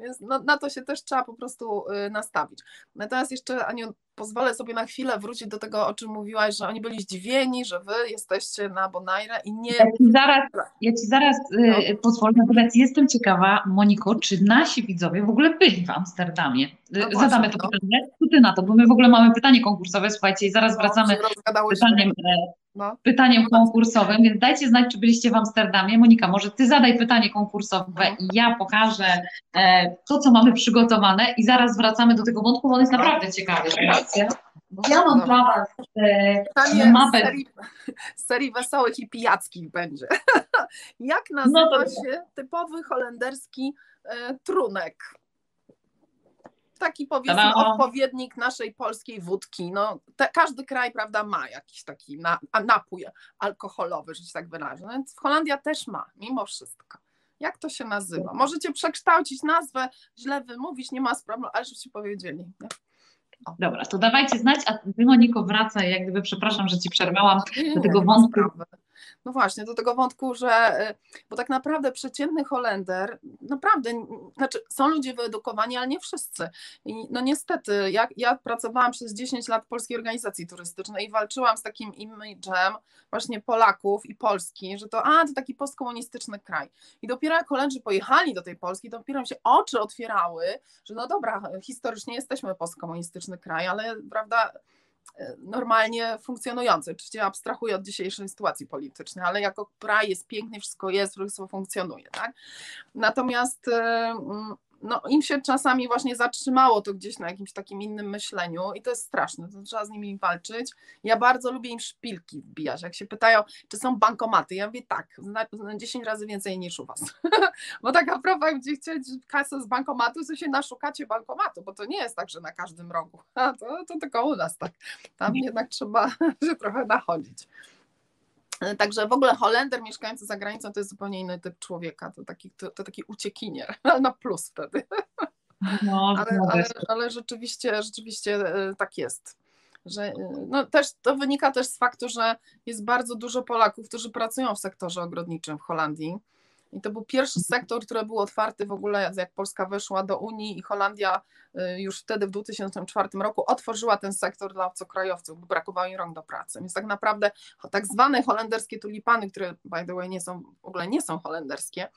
więc no, na to się też trzeba po prostu y, nastawić. Natomiast jeszcze Aniu, pozwolę sobie na chwilę wrócić do tego, o czym mówiłaś, że oni byli zdziwieni, że wy jesteście na Bonaire i nie... Ja ci zaraz, ja ci zaraz y, no. pozwolę, natomiast jestem ciekawa, Moniko, czy nasi widzowie w ogóle byli w Amsterdamie? Y, no właśnie, Zadamy to no. pytanie, co ty na to, bo my w ogóle mamy pytanie konkursowe, słuchajcie, i zaraz no, wracamy z pytaniem e, no. pytaniem konkursowym, więc dajcie znać, czy byliście w Amsterdamie. Monika, może ty zadaj pytanie konkursowe no. i ja pokażę e, to, co mamy przygotowane i zaraz wracamy do tego wątku, bo on jest no. naprawdę ciekawy. Ja mam dla Was e, mapę. Z serii, z serii wesołych i pijackich będzie. Jak nazywa no się typowy holenderski e, trunek? taki powiedzmy Ta-da. odpowiednik naszej polskiej wódki. No, te, każdy kraj, prawda, ma jakiś taki na, napój alkoholowy, że się tak wyrażę. No, więc Holandia też ma, mimo wszystko. Jak to się nazywa? Możecie przekształcić nazwę, źle wymówić, nie ma problemu, ale żebyście powiedzieli. Nie? Dobra, to dawajcie znać, a Ty Moniko wraca, jak gdyby, przepraszam, że Ci przerwałam do tego wątku. No właśnie, do tego wątku, że, y, bo tak naprawdę przeciętny Holender, naprawdę, znaczy są ludzie wyedukowani, ale nie wszyscy. I no niestety, ja, ja pracowałam przez 10 lat w Polskiej Organizacji Turystycznej i walczyłam z takim imidżem właśnie Polaków i Polski, że to, a, to taki postkomunistyczny kraj. I dopiero jak Holendrzy pojechali do tej Polski, dopiero mi się oczy otwierały, że no dobra, historycznie jesteśmy postkomunistyczny kraj, ale prawda, normalnie funkcjonujący. Oczywiście abstrahuję od dzisiejszej sytuacji politycznej, ale jako kraj jest piękny, wszystko jest, wszystko funkcjonuje. Tak? Natomiast no, im się czasami właśnie zatrzymało to gdzieś na jakimś takim innym myśleniu i to jest straszne, to trzeba z nimi walczyć. Ja bardzo lubię im szpilki wbijać. Jak się pytają, czy są bankomaty, ja mówię tak, na 10 razy więcej niż u Was. bo tak naprawdę, gdzie chcieć kasę z bankomatu, to się naszukacie bankomatu, bo to nie jest tak, że na każdym rogu. A to, to tylko u nas tak. Tam jednak trzeba się trochę nachodzić. Także w ogóle Holender mieszkający za granicą to jest zupełnie inny typ człowieka, to taki, to, to taki uciekinier, na plus wtedy. No, ale, ale, ale rzeczywiście, rzeczywiście e, tak jest. Że, e, no też, to wynika też z faktu, że jest bardzo dużo Polaków, którzy pracują w sektorze ogrodniczym w Holandii i to był pierwszy sektor, który był otwarty w ogóle, jak Polska weszła do Unii i Holandia y, już wtedy w 2004 roku otworzyła ten sektor dla obcokrajowców, bo brakowało im rąk do pracy. Więc tak naprawdę tak zwane holenderskie tulipany, które by the way nie są, w ogóle nie są holenderskie,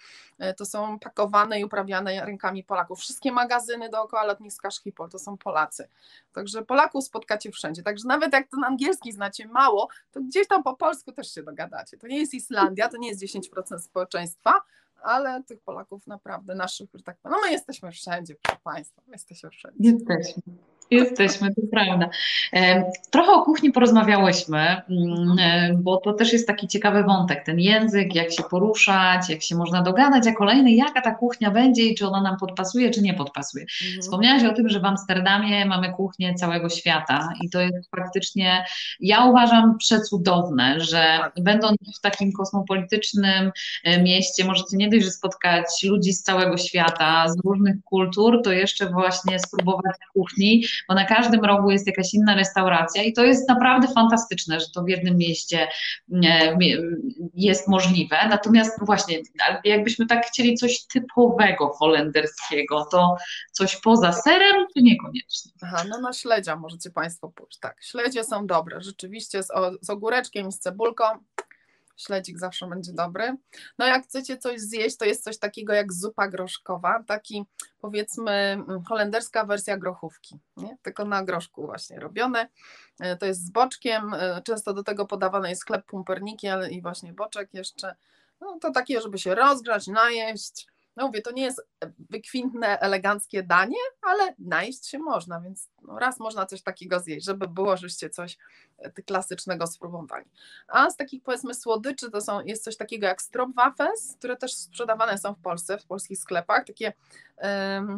y, to są pakowane i uprawiane rękami Polaków. Wszystkie magazyny dookoła lotniska Schiphol to są Polacy. Także Polaków spotkacie wszędzie. Także nawet jak ten angielski znacie mało, to gdzieś tam po polsku też się dogadacie. To nie jest Islandia, to nie jest 10% społeczeństwa, ale tych Polaków naprawdę naszych, że tak powiem, no my jesteśmy wszędzie, proszę Państwa, my jesteśmy wszędzie. Jesteśmy. Jesteśmy, to prawda. Trochę o kuchni porozmawiałyśmy, mm, bo to też jest taki ciekawy wątek, ten język, jak się poruszać, jak się można dogadać, a kolejny, jaka ta kuchnia będzie i czy ona nam podpasuje, czy nie podpasuje. Mhm. Wspomniałaś o tym, że w Amsterdamie mamy kuchnię całego świata i to jest faktycznie, ja uważam przecudowne, że tak. będąc w takim kosmopolitycznym e, mieście, możecie nie dość, że spotkać ludzi z całego świata, z różnych kultur, to jeszcze właśnie spróbować kuchni, bo na każdym rogu jest jakaś inna restauracja i to jest naprawdę fantastyczne, że to w jednym mieście e, jest możliwe. Natomiast właśnie, jakbyśmy tak chcieli coś typowego holenderskiego, to coś poza serem, czy niekoniecznie? Aha, no na śledzia możecie Państwo pójść. Tak, śledzie są dobre, rzeczywiście z, z ogóreczkiem i z cebulką Śledzik zawsze będzie dobry. No jak chcecie coś zjeść, to jest coś takiego jak zupa groszkowa, taki powiedzmy mm, holenderska wersja grochówki, nie? tylko na groszku właśnie robione. E, to jest z boczkiem, e, często do tego podawany jest chleb pumpernikiel i właśnie boczek jeszcze. No to takie, żeby się rozgrzać, najeść, no mówię, to nie jest wykwintne, eleganckie danie, ale najeść się można, więc no raz można coś takiego zjeść, żeby było, żeście coś e, klasycznego spróbowali. A z takich powiedzmy słodyczy to są, jest coś takiego jak stroopwafels, które też sprzedawane są w Polsce, w polskich sklepach, takie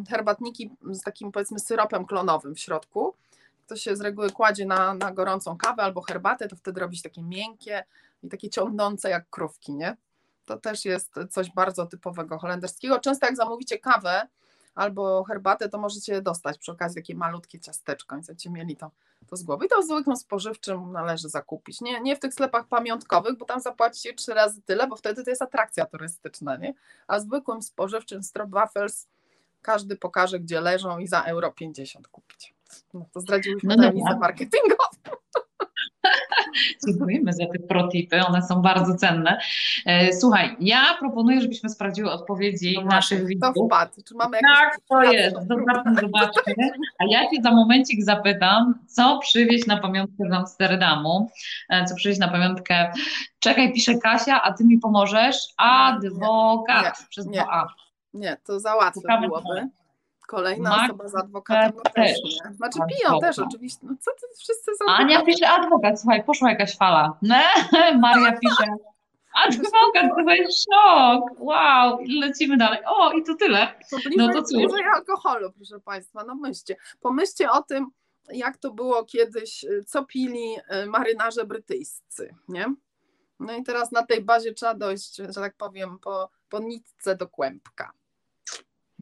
herbatniki z takim powiedzmy syropem klonowym w środku. To się z reguły kładzie na, na gorącą kawę albo herbatę, to wtedy robi się takie miękkie i takie ciągnące jak krówki, nie? To też jest coś bardzo typowego holenderskiego. Często jak zamówicie kawę albo herbatę, to możecie dostać przy okazji takie malutkie ciasteczko, więc będziecie mieli to, to z głowy. I to zwykłym spożywczym należy zakupić. Nie, nie w tych sklepach pamiątkowych, bo tam zapłacicie trzy razy tyle, bo wtedy to jest atrakcja turystyczna, nie? A zwykłym spożywczym stroopwafels każdy pokaże, gdzie leżą i za euro 50 kupić. No to zdradziłyśmy no, tajemnicę marketingową. Dziękujemy za te protipy, one są bardzo cenne. E, słuchaj, ja proponuję, żebyśmy sprawdziły odpowiedzi no naszych widzów. To wpadł. Czy mamy tak, to jest. Zobaczmy, zobaczmy. A ja Cię za momencik zapytam, co przywieźć na pamiątkę z Amsterdamu, e, co przywieźć na pamiątkę, czekaj, pisze Kasia, a Ty mi pomożesz, adwokat nie, przez nie, a Nie, to za łatwe byłoby. Kolejna Max osoba z adwokatem no też, nie. Znaczy piją też oczywiście. No co ty wszyscy z Ania pisze adwokat, słuchaj, poszła jakaś fala. Ne? Maria pisze adwokat, to jest szok. Wow, lecimy dalej. O, i to tyle. To bliżej, no to cóż. bliżej alkoholu, proszę Państwa, no myślcie. Pomyślcie o tym, jak to było kiedyś, co pili y, marynarze brytyjscy, nie? No i teraz na tej bazie trzeba dojść, że tak powiem, po, po nitce do kłębka.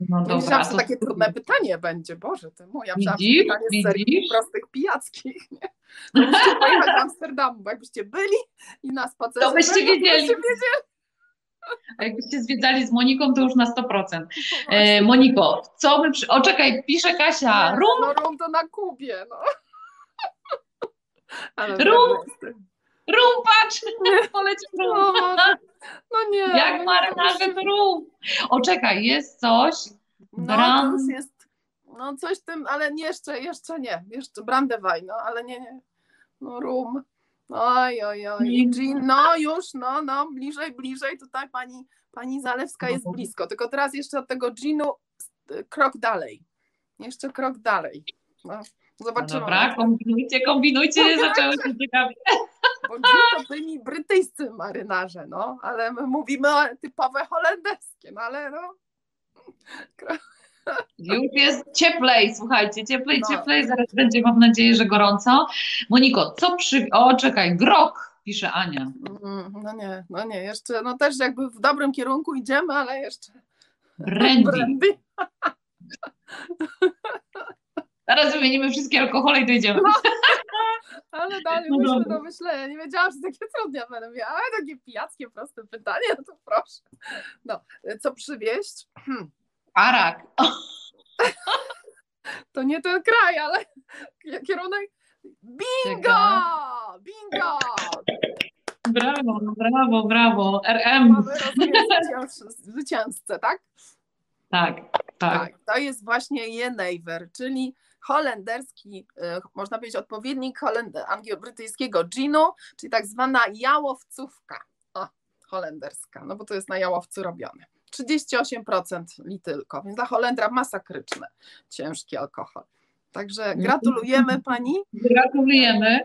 No dobra, myślałam, że takie trudne pytanie będzie. Boże, ty moja widzisz, pytanie z serii prostych pijackich. Nie? No musicie pojechać do Amsterdamu, bo jakbyście byli i na spacerze... To byście wiedzieli. To byście wiedzieli. A jakbyście zwiedzali z Moniką, to już na 100%. E, Moniko, co my przy... O, czekaj, pisze Kasia. Rum? No, rum to na Kubie, no. Rum, patrz! Polecił rum. No, no nie. Jak no marynarze rum. O, czekaj, jest coś. No to już jest, no coś tym, ale nie jeszcze, jeszcze nie. Jeszcze brandewaj, no ale nie, nie. No rum. Oj, oj, oj. Jean, no już, no, no, bliżej, bliżej. Tutaj pani, pani Zalewska jest no. blisko. Tylko teraz jeszcze od tego Ginu krok dalej. Jeszcze krok dalej. No, zobaczymy. No dobra, kombinujcie, kombinujcie, zaczęło się ciekawie. Bo to byli brytyjscy marynarze, no, ale my mówimy typowe holenderskie, no ale no. Już jest cieplej, słuchajcie, cieplej, no. cieplej, zaraz będzie, mam nadzieję, że gorąco. Moniko, co przy... O, czekaj, grok, pisze Ania. Mm, no nie, no nie, jeszcze, no też jakby w dobrym kierunku idziemy, ale jeszcze... Brandy. Brandy. Teraz wymienimy wszystkie alkohole i dojdziemy. No, ale dalej no myślę do myślenia. Nie wiedziałam, że takie trudne będę miała, ale takie pijackie, proste pytanie, no to proszę. No, co przywieźć? Hmm. Arak. To nie ten kraj, ale kierunek. Bingo! Bingo! Brawo, brawo, brawo. RM. Zwycięzcę, tak? Tak, tak, tak. To jest właśnie Jenever, czyli holenderski, e, można powiedzieć odpowiednik anglo-brytyjskiego ginu, czyli tak zwana jałowcówka o, holenderska, no bo to jest na jałowcu robione. 38% li tylko, więc dla Holendra masakryczne, ciężki alkohol. Także gratulujemy pani. Gratulujemy.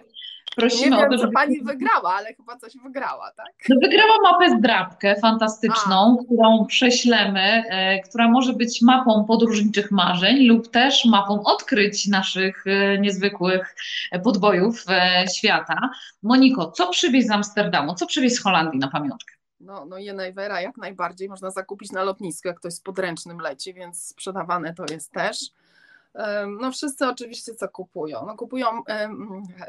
Prosimy nie wiem, o to, żeby... pani wygrała, ale chyba coś wygrała, tak? No wygrała mapę zdrabkę fantastyczną, A. którą prześlemy, e, która może być mapą podróżniczych marzeń lub też mapą odkryć naszych e, niezwykłych podbojów e, świata. Moniko, co przywieźć z Amsterdamu, co przywieźć z Holandii na pamiątkę? No, no Jenejwera jak najbardziej można zakupić na lotnisku, jak ktoś z podręcznym leci, więc sprzedawane to jest też. No wszyscy oczywiście co kupują? No kupują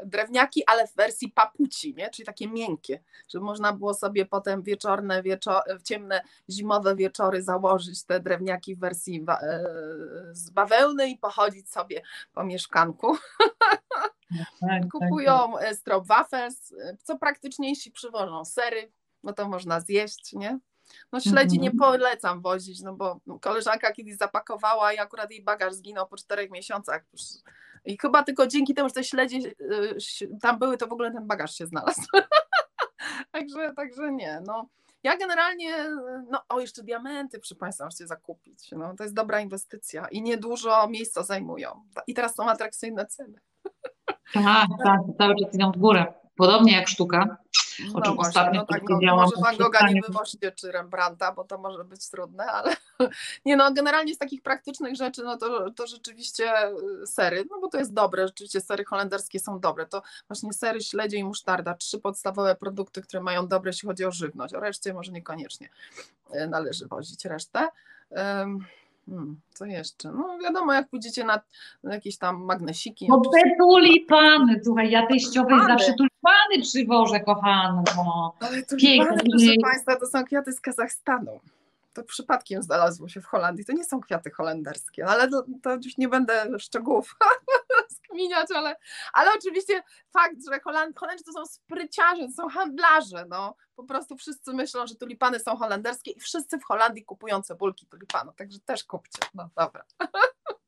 drewniaki, ale w wersji papuci, nie? czyli takie miękkie, żeby można było sobie potem wieczorne, wieczor, ciemne, zimowe wieczory założyć te drewniaki w wersji e, z bawełny i pochodzić sobie po mieszkanku. No tak, tak, Kupują tak, tak. E, stroopwafels, co praktyczniejsi przywożą sery, no to można zjeść, nie? No śledzi Mhm. nie polecam wozić, no bo koleżanka kiedyś zapakowała i akurat jej bagaż zginął po czterech miesiącach. I chyba tylko dzięki temu, że te śledzie y, tam były, to w ogóle ten bagaż się znalazł. także, także nie, no. Ja generalnie, no o jeszcze diamenty przy Państwa możecie zakupić, no to jest dobra inwestycja i niedużo miejsca zajmują i teraz są atrakcyjne ceny. Tak, tak, cały czas idą w górę. Podobnie jak sztuka. O No czym właśnie, ostatnio no tak, no, może Van Gogha nie wywoźcie, czy Rembrandta, bo to może być trudne, ale nie no, generalnie z takich praktycznych rzeczy, no to, to rzeczywiście y, sery, no bo to jest dobre, rzeczywiście sery holenderskie są dobre, to właśnie sery, śledzie i musztarda, trzy podstawowe produkty, które mają dobre, jeśli chodzi o żywność, o reszcie może niekoniecznie y, należy wozić resztę. Ym, Hmm, co jeszcze? No wiadomo, jak pójdziecie na jakieś tam magnesiki. No te tulipany, słuchaj, ja teściowej Tulipany. zawsze tulipany przywożę, kochano. Ale to Piękne. proszę Państwa, to są kwiaty z Kazachstanu. To przypadkiem znalazło się w Holandii. To nie są kwiaty holenderskie, ale to, to już nie będę szczegółów skminiać, ale, ale oczywiście fakt, że Holand, Holendrzy to są spryciarze, to są handlarze. No. Po prostu wszyscy myślą, że tulipany są holenderskie i wszyscy w Holandii kupują cebulki tulipanu, także też kupcie. No dobra.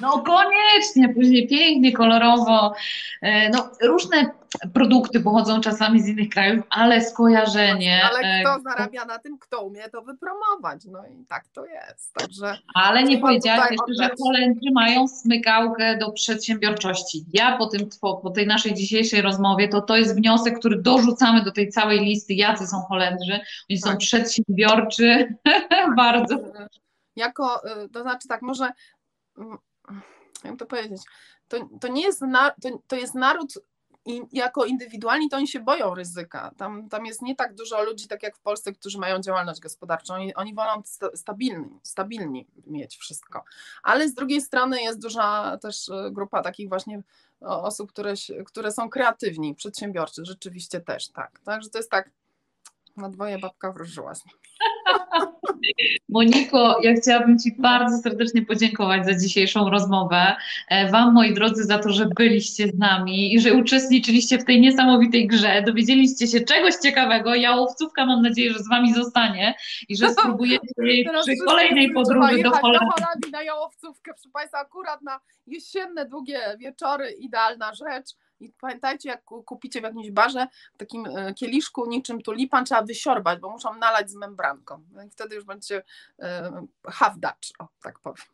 No koniecznie, później pięknie, kolorowo. E, No, różne produkty pochodzą czasami z innych krajów, ale skojarzenie. Ale e, kto zarabia na tym, kto umie to wypromować. No i tak to jest. Także Ale nie powiedziałaś jeszcze, że. Holendrzy mają smykałkę do przedsiębiorczości. Ja po, tym, po, tej naszej dzisiejszej rozmowie, to to jest wniosek, który dorzucamy do tej całej listy, jacy są Holendrzy. Oni są Tak. przedsiębiorczy bardzo. jako, y, to znaczy tak, może mm, jak to powiedzieć, to, to nie jest, na, to, to jest naród i jako indywidualni to oni się boją ryzyka. Tam, tam jest nie tak dużo ludzi, tak jak w Polsce, którzy mają działalność gospodarczą. Oni, oni wolą sta- stabilni, stabilni mieć wszystko. Ale z drugiej strony jest duża też y, grupa takich właśnie osób, które, które są kreatywni, przedsiębiorczy, rzeczywiście też tak. Także to jest tak, na dwoje babka wróżyła. Moniko, ja chciałabym Ci bardzo serdecznie podziękować za dzisiejszą rozmowę. E, Wam, moi drodzy, za to, że byliście z nami i że uczestniczyliście w tej niesamowitej grze. Dowiedzieliście się czegoś ciekawego. Jałowcówka mam nadzieję, że z Wami zostanie i że spróbujecie jej przy kolejnej podróży do Holandii. do Holandii na jałowcówkę. Proszę Państwa, akurat na jesienne, długie wieczory idealna rzecz. I pamiętajcie, jak ku- kupicie w jakimś barze, w takim e, kieliszku niczym tulipan, trzeba wysiorbać, bo muszą nalać z membranką. No i wtedy już będzie e, half Dutch, o tak powiem.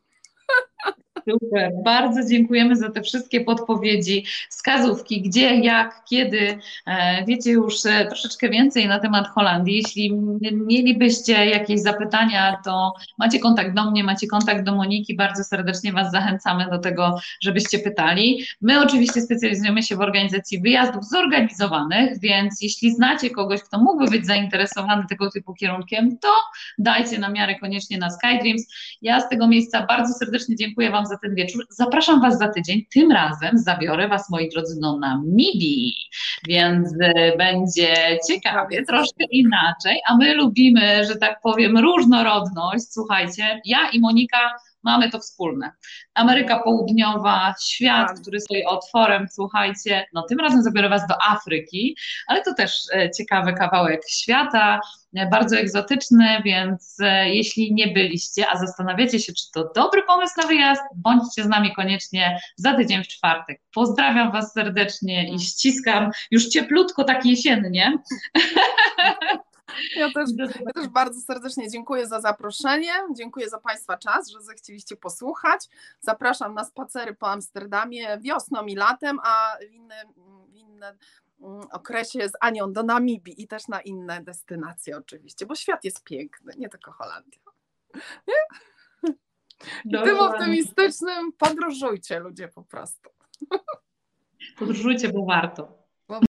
Super, bardzo dziękujemy za te wszystkie podpowiedzi, wskazówki, gdzie, jak, kiedy. E, Wiecie już e, troszeczkę więcej na temat Holandii. Jeśli mielibyście jakieś zapytania, to macie kontakt do mnie, macie kontakt do Moniki. Bardzo serdecznie Was zachęcamy do tego, żebyście pytali. My oczywiście specjalizujemy się w organizacji wyjazdów zorganizowanych, więc jeśli znacie kogoś, kto mógłby być zainteresowany tego typu kierunkiem, to dajcie na miarę koniecznie na SkyDreams. Ja z tego miejsca bardzo serdecznie dziękuję Wam za ten wieczór. Zapraszam Was za tydzień. Tym razem zabiorę Was, moi drodzy, do Namibii, więc e, będzie ciekawie, troszkę inaczej, a my lubimy, że tak powiem, różnorodność. Słuchajcie, ja i Monika mamy to wspólne. Ameryka Południowa, świat, Tak. który stoi otworem, słuchajcie, no tym razem zabiorę Was do Afryki, ale to też e, ciekawy kawałek świata, bardzo egzotyczny, więc e, jeśli nie byliście, a zastanawiacie się, czy to dobry pomysł na wyjazd, bądźcie z nami koniecznie za tydzień w czwartek. Pozdrawiam Was serdecznie i ściskam już cieplutko, tak jesiennie. Ja też, ja też bardzo serdecznie dziękuję za zaproszenie, dziękuję za Państwa czas, że zechcieliście posłuchać. Zapraszam na spacery po Amsterdamie wiosną i latem, a innym mm, okresie z Anią do Namibii i też na inne destynacje oczywiście, bo świat jest piękny, nie tylko Holandia. I tym optymistycznym podróżujcie ludzie po prostu. Podróżujcie, bo warto.